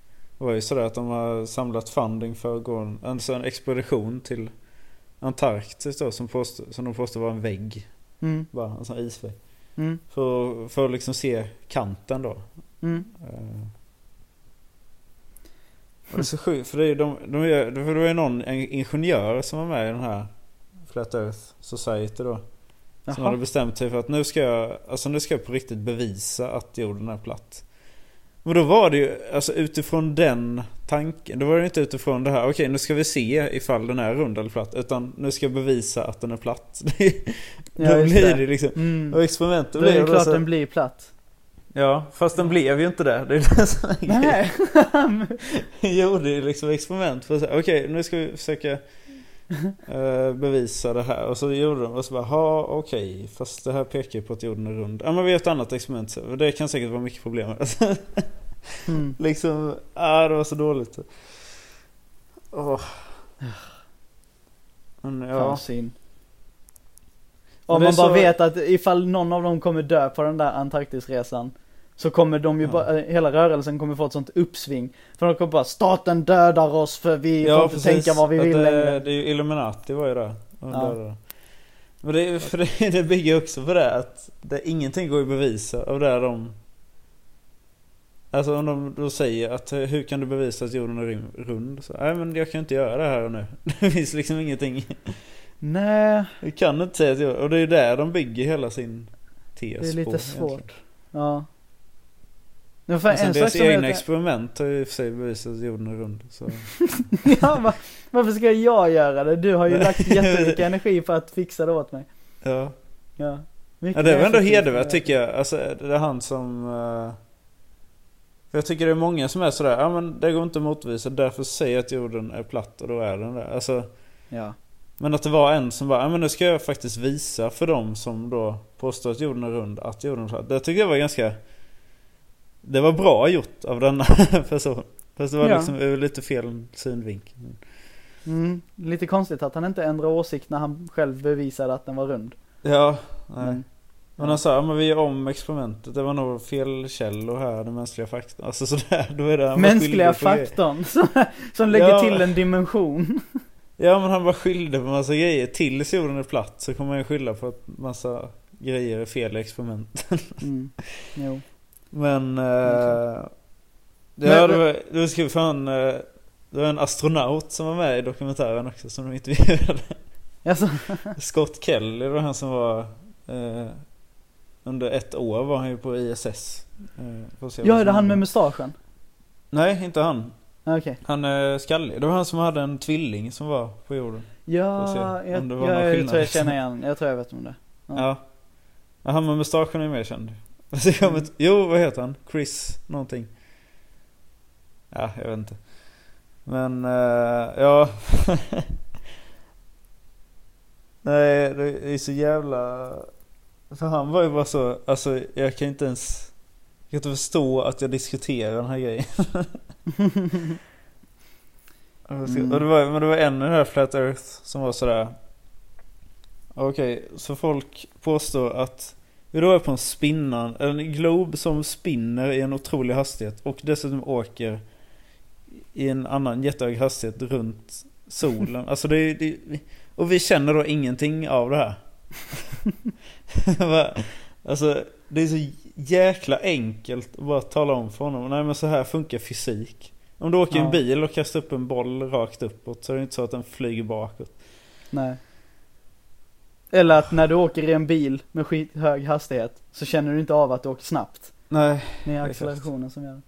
Det var ju sådär att de har samlat funding för att gå en, alltså en expedition till Antarktis då som, påstå, som de påstår var en vägg. Mm. Bara en sån isvägg. Mm. För, för att liksom se kanten då. Mm. Eh, och det är så sjukt för det är ju de, de, för det var ju någon en ingenjör som var med i den här Flat Earth Society då. Som hade Jaha. bestämt sig för att nu ska jag, alltså nu ska jag på riktigt bevisa att jorden är platt. Men då var det ju, alltså utifrån den tanken, då var det inte utifrån det här, okej nu ska vi se ifall den är rund eller platt. Utan nu ska jag bevisa att den är platt. [LAUGHS] då Ja, blir det. det liksom, Mm. och experimentet Då är det blir klart så, den blir platt. Ja, fast den blev ju inte det. Det är det som är. Nej. gjorde [LAUGHS] ju liksom experiment för att säga, okej nu ska vi försöka [LAUGHS] bevisa det här. Och så gjorde de och så bara, ha okej fast det här pekar ju på att jorden är rund. Ja men vi gör ett annat experiment. Det kan säkert vara mycket problem med. [LAUGHS] Mm. liksom, ah det var så dåligt. Åh. Men Fan ja. synd. Men Om man bara så- vet att ifall någon av dem kommer dö på den där Antarktisresan så kommer de ju Ja. bara, eh, hela rörelsen kommer få ett sånt uppsving. För de kommer bara, staten dödar oss för vi får inte tänka vad vi vill det, längre. det är ju Illuminati var ju. Och Ja. Men det, för det, [LAUGHS] det bygger också på det att det, ingenting går att bevisa av det de Alltså om de då säger att hur kan du bevisa att jorden är rund? Så, Nej men jag kan inte göra det här och nu. [LAUGHS] Det finns liksom ingenting. Nej, Du kan inte säga att jorden, och det är ju där de bygger hela sin tes det är lite på, svårt. egentligen. Ja. Och sen en deras egna jag, experiment har ju i och för sig bevisat jorden är rund. Så. [LAUGHS] ja, va, varför ska jag göra det? Du har ju lagt jättemycket energi på att fixa det åt mig. Ja. Ja. Ja det var ändå hedervärt tycker jag. Alltså det är han som... för jag tycker det är många som är sådär, ja men det går inte att motvisa därför säger jag att jorden är platt och då är den där. Alltså, Ja. men att det var en som bara, ja men nu ska jag faktiskt visa för dem som då påstår att jorden är rund att jorden är platt. Det tycker jag var ganska... Det var bra gjort av denna [LAUGHS] person. Fast det var Ja. liksom ur lite fel synvinkel. Mm, lite konstigt att han inte ändrade åsikt när han själv bevisade att den var rund. Ja, nej. Men, Men han sa, ja, men vi gör om experimentet. Det var nog fel källor här, den mänskliga faktorn. Alltså sådär, då är det Mänskliga faktorn [LAUGHS] som, som lägger Ja. till en dimension. Ja men han var skyldig på massa grejer. Tills jorden är platt så kommer han skylla på att massa grejer är fel i experimenten. Mm. Jo. Men... Eh, Men- ja, det var, det skrev fan... Eh, det var en astronaut som var med i dokumentären också som de intervjuade. Alltså, [LAUGHS] Scott Kelly det var han som var... Eh, under ett år var han ju på ISS. Eh, ja det han med mustaschen? Nej, inte han. Ah, Okej. Han är skallig. Det var han som hade en tvilling som var på jorden. Ja, jag, det jag, jag tror jag känner igen, jag tror jag vet om det. Ja. Ja. ja. Han med mustaschen är mer känd. Alltså, jag inte- Jo, vad heter han? Chris någonting. Ja, jag vet inte. Men, eh, ja. [LAUGHS] Nej, det är så jävla... För han var ju bara så, alltså jag kan inte ens... Jag kan inte förstå att jag diskuterar den här grejen. [LAUGHS] Mm. Och det var, men det var en i den här Flat Earth som var sådär. Okej, så folk påstår att vi är på en spinnan, en glob som spinner i en otrolig hastighet och dessutom åker i en annan jättehög hastighet runt solen. Alltså det, är- det Och vi känner då ingenting av det här. [LAUGHS] Alltså det är så jäkla enkelt att bara tala om för honom. Nej men så här funkar fysik. Om du åker i Ja. en bil och kastar upp en boll rakt uppåt så är det inte så att den flyger bakåt. Nej. Eller att när du åker i en bil med skithög hastighet så känner du inte av att du åker snabbt. Nej. Det är Exakt. accelerationen som gör det.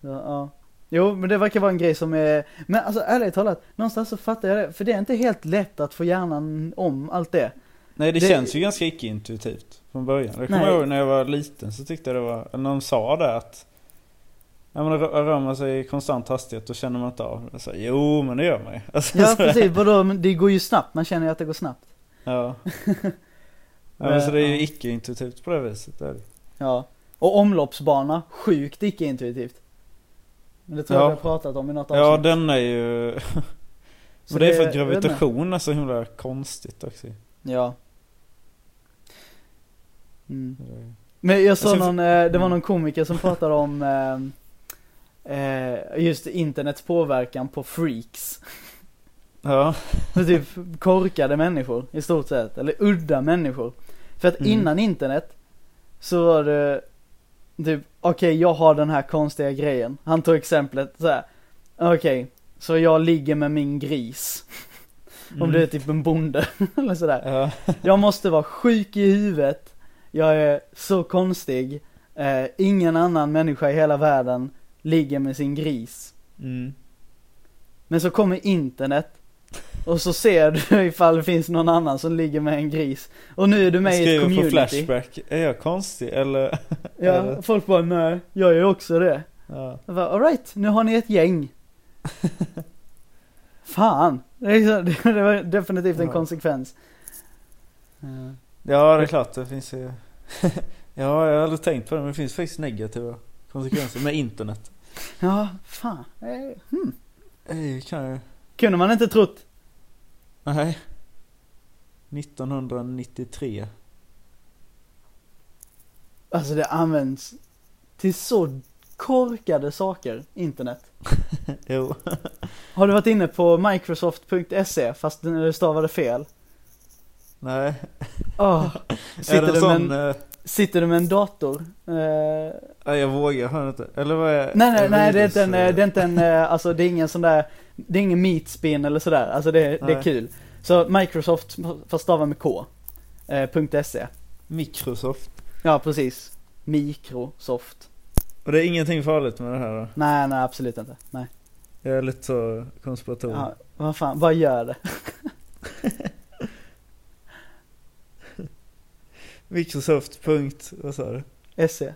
Så, ja. Jo, men det verkar vara en grej som är, men alltså ärligt talat, någonstans så fattar jag det. För det är inte helt lätt att få hjärnan om allt det. Nej det, Det- känns ju ganska icke-intuitivt från början. Jag kommer ihåg när jag var liten så tyckte jag det var, när de sa det att Ja men rör man sig i konstant hastighet då känner man inte av det. Sa, jo men det gör man ju. [LAUGHS] Alltså, Ja så- precis, vadå, men det går ju snabbt, man känner ju att det går snabbt. Ja. [LAUGHS] ja men så det är ju Ja. icke-intuitivt på det viset. Det är det. Ja. Och omloppsbana, sjukt icke-intuitivt. Men det tror jag Ja. vi har pratat om i något Ja avsnitt. den är ju... [LAUGHS] Och det är för att jag gravitation är så himla konstigt också. Ja. Mm. Men jag såg någon, eh, det var mm. någon komiker som pratade om eh, eh, just internets påverkan på freaks. [LAUGHS] Ja. [LAUGHS] För typ korkade människor i stort sett, eller udda människor. För att Mm. innan internet så var det typ, okej jag har den här konstiga grejen. Han tog exemplet så här. okej, så jag ligger med min gris. [LAUGHS] Om Mm. du är typ en bonde [LAUGHS] eller sådär. Ja. Jag måste vara sjuk i huvudet. Jag är så konstig. Eh, ingen annan människa i hela världen ligger med sin gris. Mm. Men så kommer internet. Och så ser du [LAUGHS] ifall det finns någon annan som ligger med en gris. Och nu är du med i ett Skriver på community. Flashback, är jag konstig eller? Ja, [LAUGHS] folk bara nej, jag är också det. Ja. Alright, nu har ni ett gäng. [LAUGHS] Fan, det, var definitivt en Ja. konsekvens. Ja. det är klart det finns ju Ja, jag har aldrig tänkt på det men det finns faktiskt negativa konsekvenser med internet. Ja, fan. Eh, Hmm. Det kan jag Kunde man inte trott. Nej. 1993. Alltså det används till så korkade saker, internet. [LAUGHS] Jo. [LAUGHS] Har du varit inne på microsoft.se fast du stavade fel? Nej. [LAUGHS] Är sitter, det du med sån... en, eh, sitter du med en dator? Eh, nej, jag vågar höra inte. Eller vad är... nej nej nej det är inte en, eh, eh, det är inte en, eh, alltså det är ingen sån där, det är ingen meatspin eller sådär, alltså det, det är kul. Så Microsoft, fast stava med K, eh, .se. Microsoft. Ja precis. Microsoft. Och det är ingenting farligt med det här då? Nej nej absolut inte, nej. Jag är lite så konspiratorisk. Ja, vad fan, vad gör det? [LAUGHS] Microsoft. Punkt, vad sa du? SE.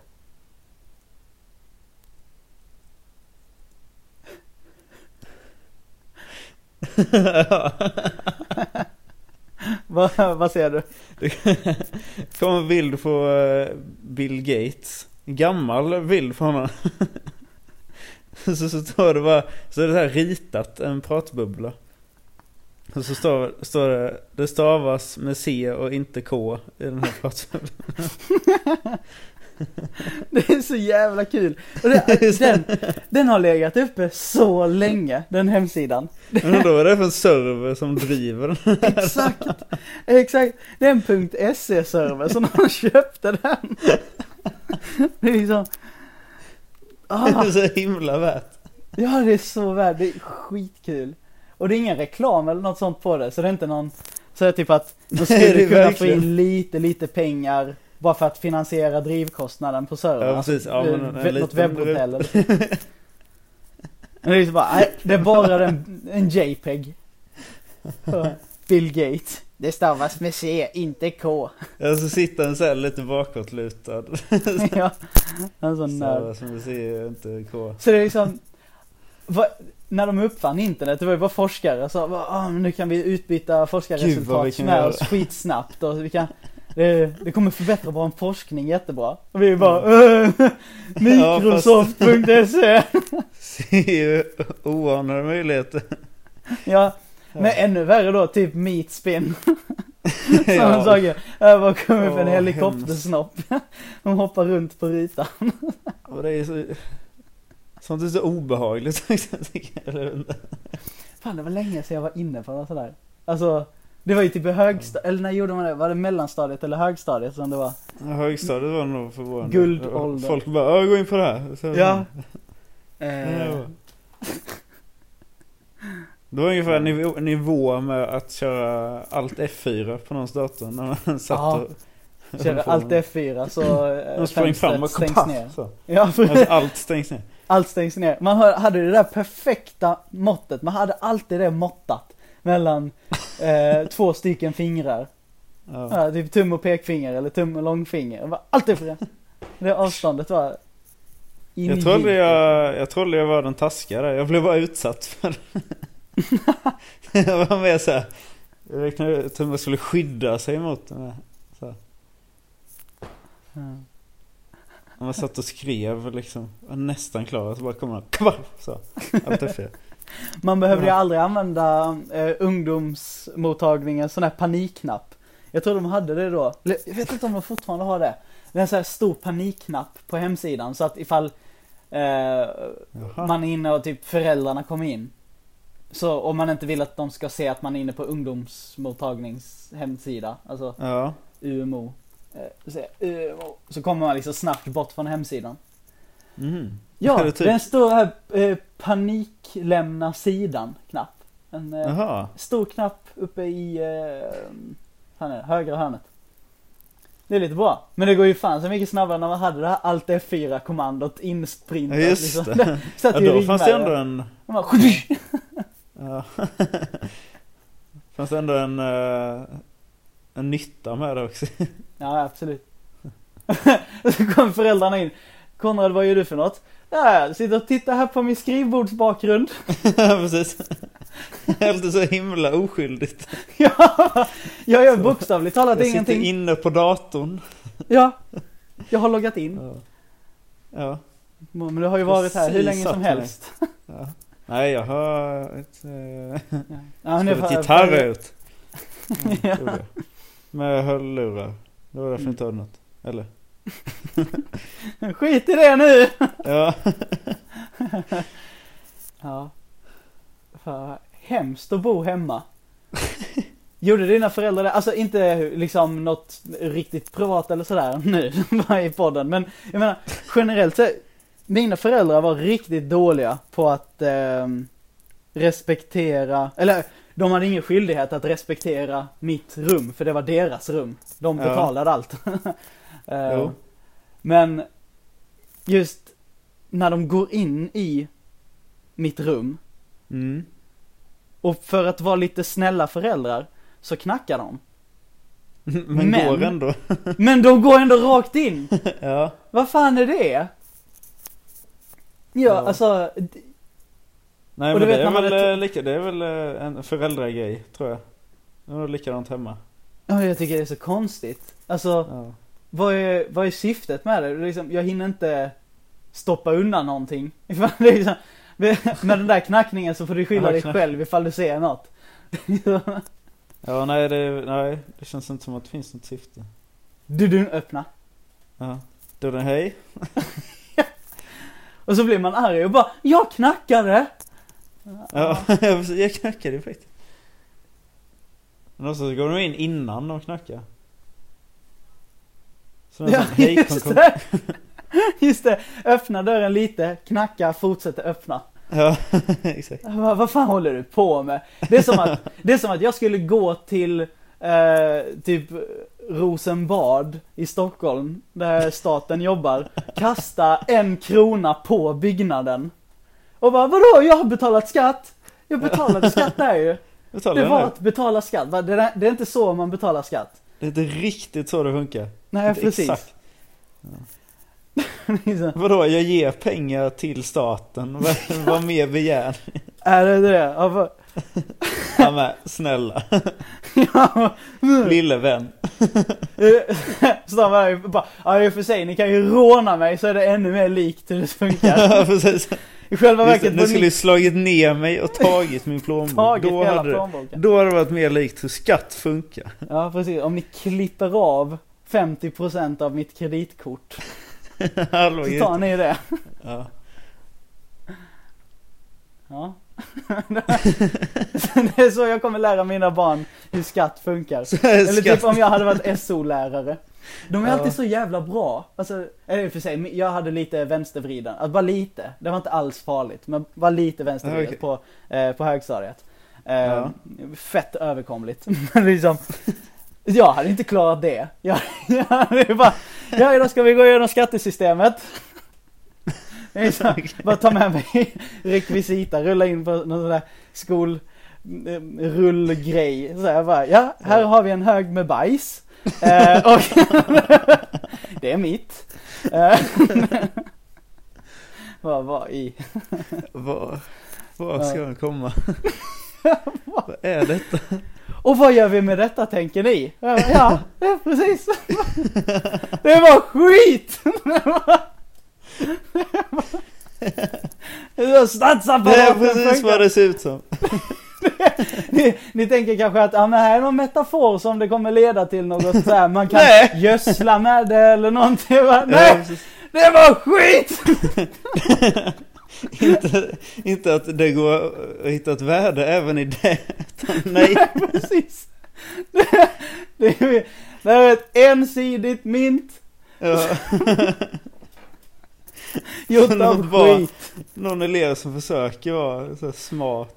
Vad, vad ser du? kom en bild på eh, Bill Gates. En gammal bild på honom. så, så står det bara, så är det så här ritat, en pratbubbla. Och så står, står det, det stavas med C och inte K i den här pratbubblan. [LAUGHS] [LAUGHS] Det är så jävla kul. Och det, den, den har legat uppe så länge, den hemsidan. Men undrar vad det är för en server som driver den. Exakt, exakt. Det är en .se-server så någon [LAUGHS] köpte den. Det är liksom, Det ah, är så himla värt. ja det är så värt, det är skitkul. Och det är ingen reklam eller något sånt på det, så det är inte någon, så det är typ att de skulle det är kunna få in lite, lite pengar bara för att finansiera drivkostnaden på servern. Ja, precis. Ja, men en Eh, något liten- webbhotell eller Men det är bara, nej, det är bara en, en JPEG. Bill Gates. Det stavas med C, inte K. Ja, så sitter den så här lite bakåtlutad. [LAUGHS] ja, en sån som du ser inte K. Så det är liksom, vad, när de uppfann internet, det var ju bara forskare som ah, nu kan vi utbyta forskarresultat vi kan med göra." oss skitsnabbt och vi kan det, det kommer förbättra vår forskning jättebra. Och vi bara, äh, [LAUGHS] Microsoft.se. [LAUGHS] Ser ju oanade möjligheter. Ja, men ännu värre då, typ meatspin. [LAUGHS] Sådana Ja. saker. Kommer upp en helikoptersnopp. De hoppar runt på rutan. Och det är så... Sånt är så obehagligt. Fan det var länge sedan jag var inne på något sådär. Alltså, det var ju typ i högstadiet, eller när gjorde man det? Var det mellanstadiet eller högstadiet som det var? Ja, Högstadiet var nog förvånande. Guldålder. Folk bara, "Ja, gå in på det här. Så, Ja. Eh, [LAUGHS] Det var ungefär nivå, nivå med att köra allt F4 på någons dator när man satt Ja. och... kör allt F4 så eh, De sprang fram och stängs paff, ner. Så. Ja, Alltså, allt stängs ner. allt stängs ner. Man hade det där perfekta måttet, man hade alltid det måttat mellan eh, två stycken fingrar. Ja. Ja, typ tum och pekfinger eller tum och långfinger. Det var alltid för det. Det avståndet var Jag trodde jag, jag trodde jag var den taskiga där. Jag blev bara utsatt för det. [LAUGHS] Jag var med så här. Jag räknade ut hur man skulle skydda sig mot den här. Så. Man satt och skrev liksom. Var nästan klar. Så bara kom man. Kvar! Så. Allt är fel. Man behövde ju aldrig använda eh, ungdomsmottagningens sån här panikknapp. Jag tror de hade det då. Jag vet inte om de fortfarande har det. Det är en sån här stor panikknapp på hemsidan så att ifall eh, man är inne och typ föräldrarna kommer in. Så om man inte vill att de ska se att man är inne på ungdomsmottagnings hemsida, alltså Ja. UMO. Eh, så, eh, så kommer man liksom snabbt bort från hemsidan. Mhm. Ja, typ- den står här eh, paniklämna sidan knapp. En eh, stor knapp uppe i eh, nere, högra hörnet. Det är lite bra. Men det går ju fan så mycket snabbare när man hade det här Alt F4 kommandot insprintat. Ja, just det. Det [LAUGHS] satt Ja, då fanns det ändå en... Man bara, [LAUGHS] fanns det ändå en... eh, en nytta med det också. Ja, absolut. och [LAUGHS] så kom föräldrarna in. Konrad, vad gör du för något? Ja, jag sitter och tittar här på min skrivbordsbakgrund. [LAUGHS] ja, precis. Helt så himla oskyldigt. [LAUGHS] ja, jag gör bokstavligt talat Jag sitter ingenting. inne på datorn. Ja, jag har loggat in. Ja. Ja. Men du har ju varit här hur länge som helst. [LAUGHS] ja. Nej, jag har ett... Eh, Ja, men det spelat för- gitarr ut. Ja, det gjorde jag. Hörlurar. Det var därför jag inte hörde något. Eller? [LAUGHS] Skit i det nu! Ja. [LAUGHS] Ja. För hemskt att bo hemma. Gjorde dina föräldrar det? Alltså inte liksom något riktigt privat eller sådär nu bara [LAUGHS] i podden. Men jag menar generellt så, mina föräldrar var riktigt dåliga på att ehm, respektera, eller de hade ingen skyldighet att respektera mitt rum för det var deras rum. De Ja. betalade allt. Jo. men just när de går in i mitt rum Mm. och för att vara lite snälla föräldrar så knackar de. Men, [LAUGHS] Men- går ändå. [LAUGHS] Men de går ändå rakt in. [LAUGHS] Ja. Vad fan är det? Ja, Ja. alltså. Nej men det vet är väl är eh, lika, det är väl eh, en föräldragrej tror jag. Det är nog likadant hemma. Ja, jag tycker det är så konstigt. Alltså, Ja. Vad är, vad är syftet med det? liksom, jag hinner inte stoppa undan någonting. [LAUGHS] Liksom, med den där knackningen så får du skylla dig själv ifall du ser något. [LAUGHS] Ja nej det, nej det känns inte som att det finns något syfte. du, du, öppna. Ja. Då den hej. [LAUGHS] Och så blir man arg och bara, jag knackade! Ja, jag knackade faktiskt. Men också så går de in innan de knackar. Så Ja, hej, kom, just kom. det! [LAUGHS] Just det, öppna dörren lite, knacka, fortsätter öppna. Ja, [LAUGHS] exakt. Bara, Vad fan håller du på med? Det är som att, det är som att jag skulle gå till eh, typ Rosenbad i Stockholm, där staten jobbar, kasta en krona på byggnaden. Och bara, vadå? Jag har betalat skatt! Jag betalade skatt där ju. [LAUGHS] Betalar Det var att betala skatt. Va? Det är inte så man betalar skatt. Det är inte riktigt så det funkar. Nej, Inte precis. Exakt. [LAUGHS] Liksom, Vadå, jag ger pengar till staten? Vad, mer begär är det det? Ja, vad- [LAUGHS] Ja men, snälla. [LAUGHS] ja, Lille vän. Och bara, ja i och för sig, ni kan ju råna mig så är det ännu mer likt hur det funkar. Ja precis. I själva Just det, verket Ni skulle ju slagit ner mig och tagit min plånbok. [LAUGHS] tagit Då hela hade, det, plånboken. då hade det varit mer likt hur skatt funkar. Ja precis, om ni klipper av 50% av mitt kreditkort [LAUGHS] Halva så tar ni det. Ja. Ja. [LAUGHS] det är så jag kommer lära mina barn hur skatt funkar. Eller typ om jag hade varit SO-lärare. De är alltid så jävla bra. Alltså, eller och för sig, jag hade lite vänstervriden. Alltså bara lite. Det var inte alls farligt. Men bara lite vänstervriden Okej. på, eh, på högstadiet. Eh, Ja. Fett överkomligt. [LAUGHS] Men liksom, jag hade inte klarat det. Jag, [LAUGHS] jag hade bara, ja idag ska vi gå igenom skattesystemet. Så, [LAUGHS] bara ta med mig rekvisita, rulla in på någon sån där skol eh, rullgrej. Så jag bara, ja, här har vi en hög med bajs. Eh, och [LAUGHS] det är mitt. Eh, [LAUGHS] vad var i? Var, var ska den komma? [LAUGHS] Vad är detta? Och vad gör vi med detta tänker ni? Ja, ja precis. Det var skit! Det var Det är precis vad det ser ut som. [LAUGHS] ni, ni tänker kanske att ja, men här är någon metafor som det kommer leda till något så här, man kan Nej. gödsla med det eller någonting. Ja, Nej, det var skit! [LAUGHS] inte, inte att det går att hitta ett värde även i det. utan [LAUGHS] Nej. Precis. Det, det, är Det är ett ensidigt mynt. Ja. Gjort av skit. Någon elev som försöker vara så smart.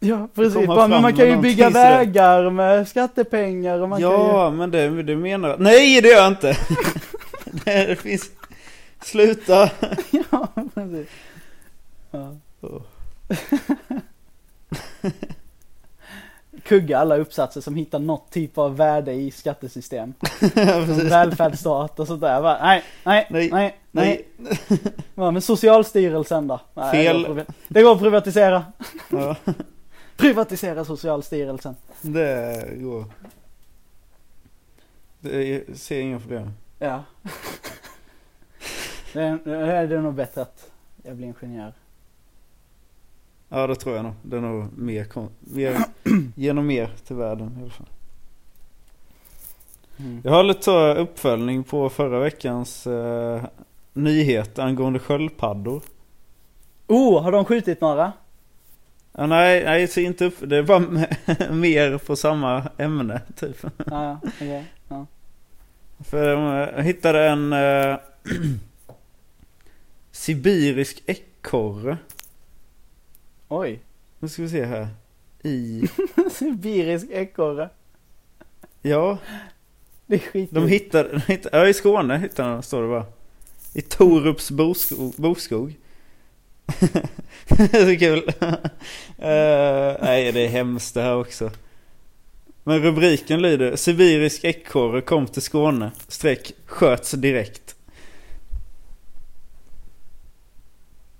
Ja precis, bara, men man kan ju bygga vägar med skattepengar och man kan ju... Ja, men det, det menar jag. Nej, det gör jag inte! [LAUGHS] Det finns... Sluta! [LAUGHS] Ja, precis. Ja. Oh. [LAUGHS] Kugga alla uppsatser som hittar något typ av värde i skattesystem. Ja, välfärdsstat och sådär. Bara, nej, nej, Nej, nej, nej. Nej. Ja, men Socialstyrelsen då? Nej, Fel. Det går att privatisera. Ja, Privatisera Socialstyrelsen. det går. Det är, ser inga problem. Ja. [LAUGHS] Det är, det är nog bättre att jag blir ingenjör. Ja, det tror jag nog. Det är nog mer, mer genom mer till världen i alla fall. Mm. Jag har lite så uppföljning på förra veckans eh, nyhet angående sköldpaddor. Oh, har de skjutit några? Ja, nej, nej, så inte upp. Det bara [LAUGHS] mer på samma ämne typ. Ja, okej. Ja. För eh, jag hittade en eh, [CLEARS THROAT] sibirisk ekorre. Oj. Nu ska vi se här. I, [LAUGHS] Sibirisk ekorre. ja, Det är skit. de hittade, de hittade, ja i Skåne hittade de, står det bara. I Torups boskog. boskog. Det [LAUGHS] är så kul. Eh, nej, det är hemskt det här också. Men rubriken lyder Sibirisk ekorre kom till Skåne. Streck sköts direkt.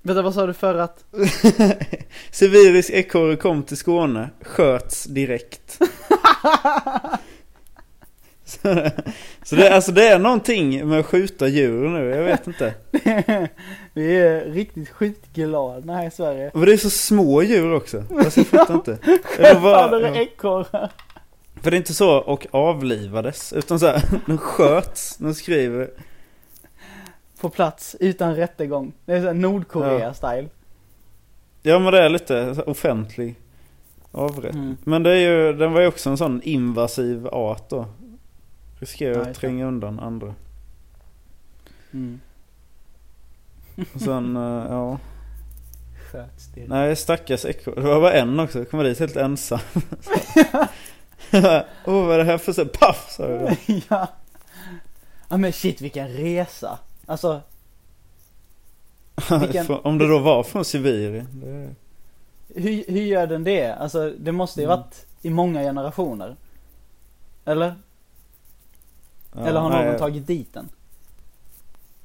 Vänta, vad sa du för att? [LAUGHS] Sibirisk ekorre kom till Skåne. Sköts direkt. [LAUGHS] så, så det, alltså det är någonting med att skjuta djur nu. Jag vet inte. [LAUGHS] Vi är riktigt skitglada här i Sverige. Och det är så små djur också. Alltså jag fattar inte. [LAUGHS] Vad- är det ekorre? För det är inte så och avlivades. Utan så här, [LAUGHS] de sköts. De skriver. På plats, utan rättegång. Det är såhär Nordkorea-style. Ja men det är lite offentlig avrätt. Mm. Men det är ju, den var ju också en sån invasiv art då. Riskerar att tränga undan andra. Mm. Och sen, [LAUGHS] eh, ja. Sköts direkt. Nej stackars ekorre. Det var bara en också. Kom dit helt ensam. [LAUGHS] Åh oh, vad är det här för så Paff! sa jag. [LAUGHS] ja. Ja men shit vilken resa. Alltså, Vilken- Om det då var från Sibirien. Det... hur, hur gör den det? Alltså det måste ju Mm. varit i många generationer. Eller? Ja, Eller har nej, någon tagit dit den?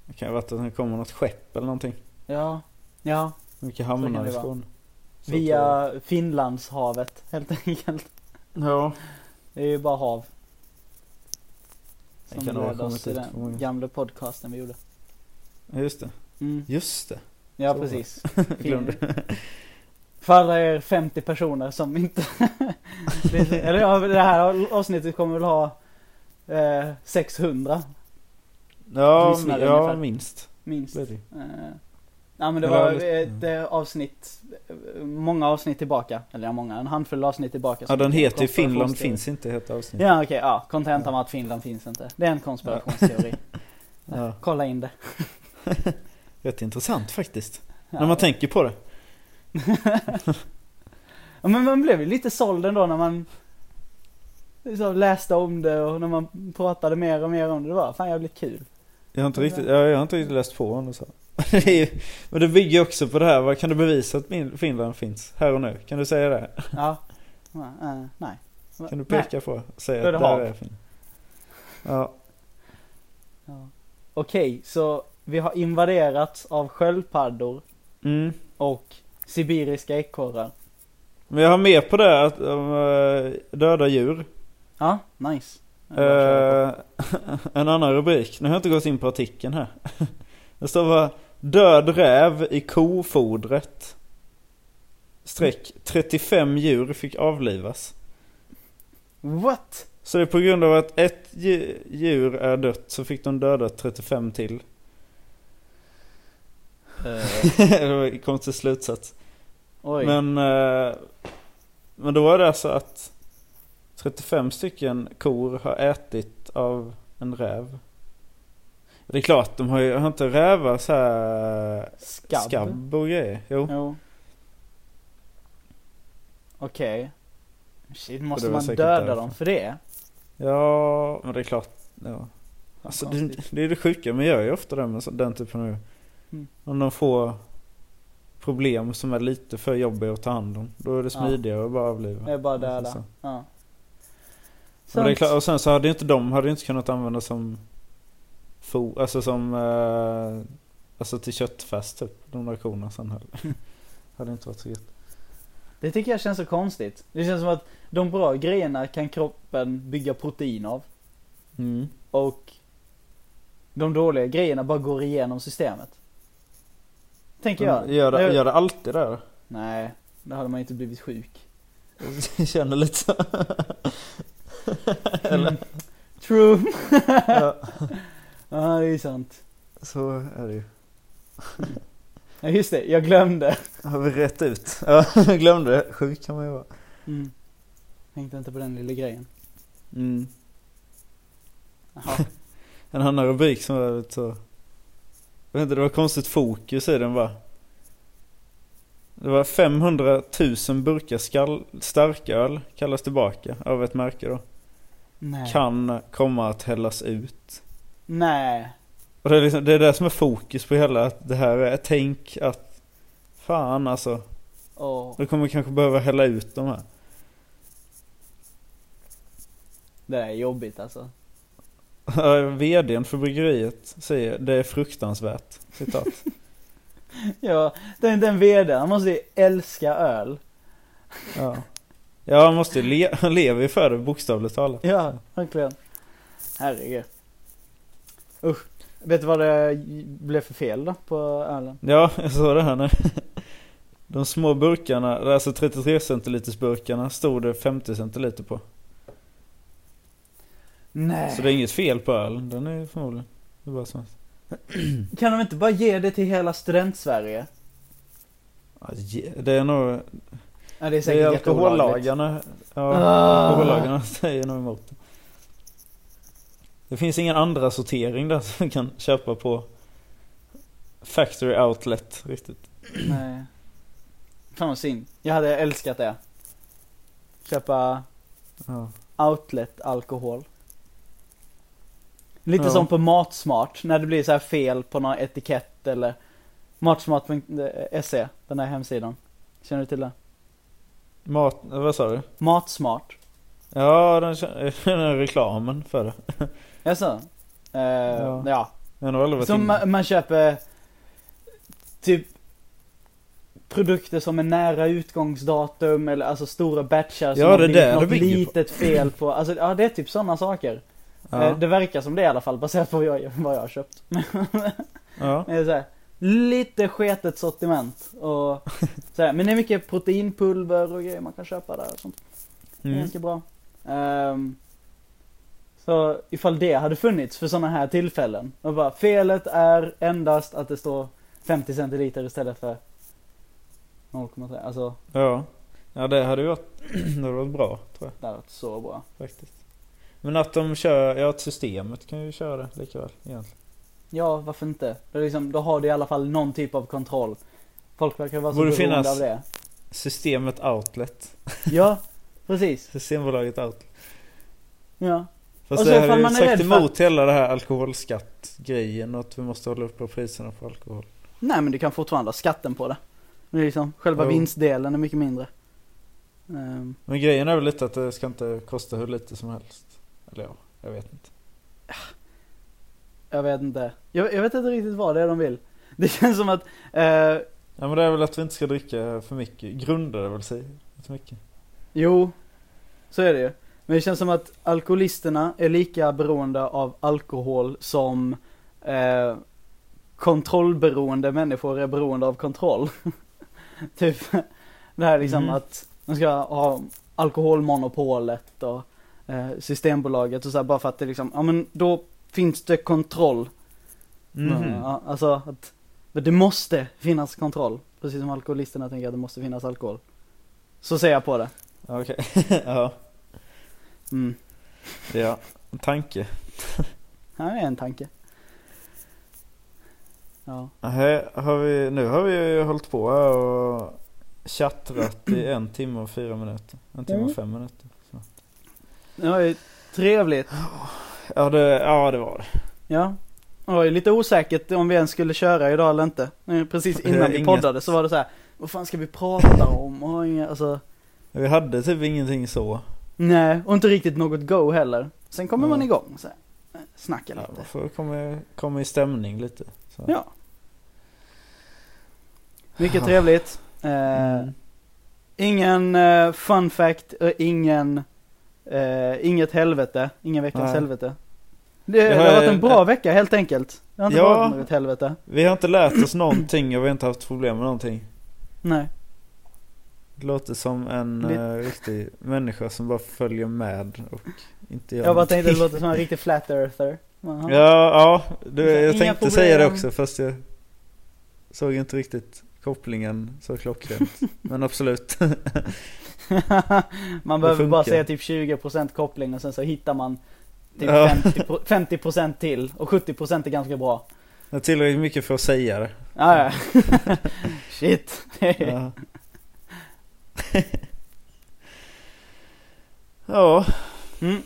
Det kan ju varit att det kommer något skepp eller någonting. Ja. Ja. Kan hamnar i vara. Skåne. Via Finlandshavet helt enkelt. Ja. Det är ju bara hav. Som ledde oss till ut den gamla podcasten vi gjorde. Ja, Just det. Mm. Just det. Ja Så. precis. [LAUGHS] Glömde. För alla er 50 personer som inte... [LAUGHS] Eller ja, det här avsnittet kommer väl ha eh, 600 Ja, Lyssnare ja ungefär. minst. minst. Eh, ja men det var ett eh, avsnitt, eh, många avsnitt tillbaka. Eller ja, många, en handfull avsnitt tillbaka. Ja, den heter ju. Finland finns inte heter avsnitt. Ja okej, ja. Kontentan var att Finland finns inte. Det är en konspirationsteori. Ja. Kolla in det. [LAUGHS] Rätt intressant faktiskt. Ja. När man tänker på det. [LAUGHS] Ja, men man blev ju lite såld ändå när man så läste om det och när man pratade mer och mer om det. Det var fan jävligt kul. Jag har inte riktigt, ja, jag har inte riktigt läst på om det så. [LAUGHS] Men det bygger också på det här, vad kan du bevisa att Finland finns här och nu? Kan du säga det? Ja. Eh, nej. Kan du Nej. peka på? Säga att där är Finland. Ja. Ja. Okej, så vi har invaderats av sköldpaddor Mm. och sibiriska ekorrar. Men jag har med på det att eh, döda djur. Ja, nice. Eh, [LAUGHS] en annan rubrik. Nu har jag inte gått in på artikeln här. [LAUGHS] Det står bara Död räv i kofodret. Streck 35 djur fick avlivas. What? Så det är på grund av att ett dju- djur är dött så fick de döda 35 till. [LAUGHS] det var en konstig slutsats. oj. Men, eh, men då är det alltså att 35 stycken kor har ätit av en räv. Det är klart, de har ju har inte rävar så här Skabb? skabb och grejer. Jo. Jo. Okej. Shit, det måste man döda därför. dem för det? Ja, men det är klart. Ja. Alltså det, det är det sjuka, jag gör ju ofta det med den typen av Mm. Om de får problem som är lite för jobbiga att ta hand om. Då är det Ja. smidigare att bara avliva. Det är bara Alltså, döda. Ja. Men det är klart, och sen så hade inte de hade inte kunnat använda som fo, alltså som eh, Alltså till köttfärs typ, de där korna sen heller. [LAUGHS] hade inte varit så gött. Det tycker jag känns så konstigt. Det känns som att de bra grejerna kan kroppen bygga protein av. Mm. Och de dåliga grejerna bara går igenom systemet. Tänker jag. Gör det, Jag- gör det alltid det? Nej, då hade man inte blivit sjuk. [LAUGHS] Jag känner lite så. [LAUGHS] Eller? True. ja, [LAUGHS] Ja, det är sant. så är det ju. Ja, just det. Jag glömde. Har vi rätt ut? Ja, [LAUGHS] jag glömde det. Sjuk kan man ju vara. Mm. Tänkte inte på den lilla grejen. Mm. Jaha. En annan rubrik som var lite så. Jag vet inte, det var konstigt fokus i den va? Det var 500 000 burkar skall, starköl kallas tillbaka av ett märke då. Nej. Kan komma att hällas ut. Nej. Och det är, liksom, det är det som är fokus på hela, att det här är, tänk att Fan alltså. Åh. Du kommer kanske behöva hälla ut de här. Det där är jobbigt alltså. VDn för bryggeriet säger det är fruktansvärt. Citat. [LAUGHS] [LAUGHS] Ja, den, den vd, han måste ju älska öl. Ja. Ja, han måste le- [LAUGHS] han lever ju för det bokstavligt talat. Ja, verkligen. Herregud. Usch. Vet du vad det blev för fel då på ölen? Ja, jag såg det här nu. [LAUGHS] De små burkarna, alltså 33 centiliters burkarna stod det 50 centiliter på. Nej. Så det är inget fel på ölen, den är förmodligen det är bara så. [CLEARS THROAT] Kan de inte bara ge det till hela studentsverige? Ja, Det är nog, Ja, det är det säkert är jätteolagligt. alkohollagarna. Ja, Ah. alkohollagarna säger nog emot det. Det finns ingen andra sortering där som kan köpa på Factory Outlet riktigt. Nej. Fan vad synd. Jag hade älskat det. Köpa Ja. outlet alkohol. Lite Ja. som på Matsmart, när det blir så här fel på någon etikett eller Matsmart.se, den här hemsidan. Känner du till det? Mat, vad sa du? Matsmart. Ja, den, [LAUGHS] den reklamen för det. [LAUGHS] Jaså? Uh, Ja. ja. Som man, man köper typ produkter som är nära utgångsdatum eller alltså stora batchar som Ja, det är blivit det det något bygger på. litet fel på. Alltså ja, det är typ sådana saker. Ja. Eh, Det verkar som det i alla fall baserat på vad jag, vad jag har köpt. ja. [LAUGHS] Det är så här, lite sketet sortiment och [LAUGHS] så här, men det är mycket proteinpulver och grejer man kan köpa där och sånt. Det är Mm. ganska bra. Ehm, så ifall det hade funnits för sådana här tillfällen. Och bara, felet är endast att det står 50 centiliter istället för 0,3. Alltså, ja. Ja, det hade ju varit, [CLEARS THROAT] det hade varit bra tror jag det hade varit så bra. faktiskt. Men att de kör, ja att systemet kan ju köra det lika väl egentligen. Ja, varför inte? Det är liksom, då har du i alla fall någon typ av kontroll. Folk verkar vara så Borde beroende finnas- av det. Systemet Outlet. [LAUGHS] Ja, precis. Systembolaget Outlet. Ja. Fast Och så det hade ju sagt rädd för emot hela det här alkoholskattgrejen och att vi måste hålla upp på priserna på alkohol. Nej men du kan fortfarande ha skatten på det. Men det är liksom, själva Jo. vinstdelen är mycket mindre. Ehm, Men grejen är väl lite att det ska inte kosta hur lite som helst. Eller ja, jag vet inte. Jag vet inte. Jag, jag vet inte riktigt vad det är de vill. Det känns som att, eh, Ja men det är väl att vi inte ska dricka för mycket. Grundar det väl sig rätt mycket. jo, så är det ju. Men det känns som att alkoholisterna är lika beroende av alkohol som eh, kontrollberoende människor är beroende av kontroll. [LAUGHS] typ det här liksom Mhm. att man ska ha alkoholmonopolet och eh, Systembolaget och så här, bara för att det liksom, ja men då finns det kontroll. Ja, alltså att det måste finnas kontroll. Precis som alkoholisterna tänker att det måste finnas alkohol. Så ser jag på det. Ja, Okej. [LAUGHS] ja. Mm. ja. En tanke. Här är en tanke. Ja. Här har vi, nu har vi ju hållit på och chattrat i en timme och fyra minuter. En timme och Mm. fem minuter. Så. Det var ju trevligt. Ja, det, ja det var det. Ja. Det var ju lite osäkert om vi ens skulle köra idag eller inte. Precis innan vi poddade så var det så här. Vad fan ska vi prata om? Och inga, alltså, Vi hade typ ingenting så. nej, och inte riktigt något go heller. Sen kommer man Nej. igång så här. Snacka Ja, lite. man får komma, komma i stämning lite. Så. Ja. Mycket trevligt. Eh, Mm. ingen eh, fun fact, och ingen, eh, inget helvete. Ingen veckans Nej. helvete. Det, det har varit en- bra vecka helt enkelt. Det har inte Ja. varit något helvete. Vi har inte lärt oss någonting och vi har inte haft problem med någonting. Nej. Det låter som en Lite- eh, riktig människa som bara följer med och inte gör Jag bara någonting. tänkte det låter som en riktig flat earther. Ja, ja. Du, jag Inga tänkte säga det problem. också fast jag såg inte riktigt kopplingen så klockrent. [LAUGHS] Men absolut. [LAUGHS] [LAUGHS] man behöver bara säga typ 20% koppling och sen så hittar man typ Ja. 50, pro- [LAUGHS] 50% till och 70% är ganska bra. Det är tillräckligt mycket för att säga det. Ja, ja. [LAUGHS] Shit. Ja. ja, Mm.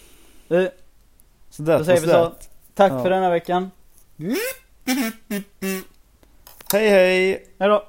Eh, så that Då säger vi så. Tack Ja. för denna veckan. Hej hej! Hejdå.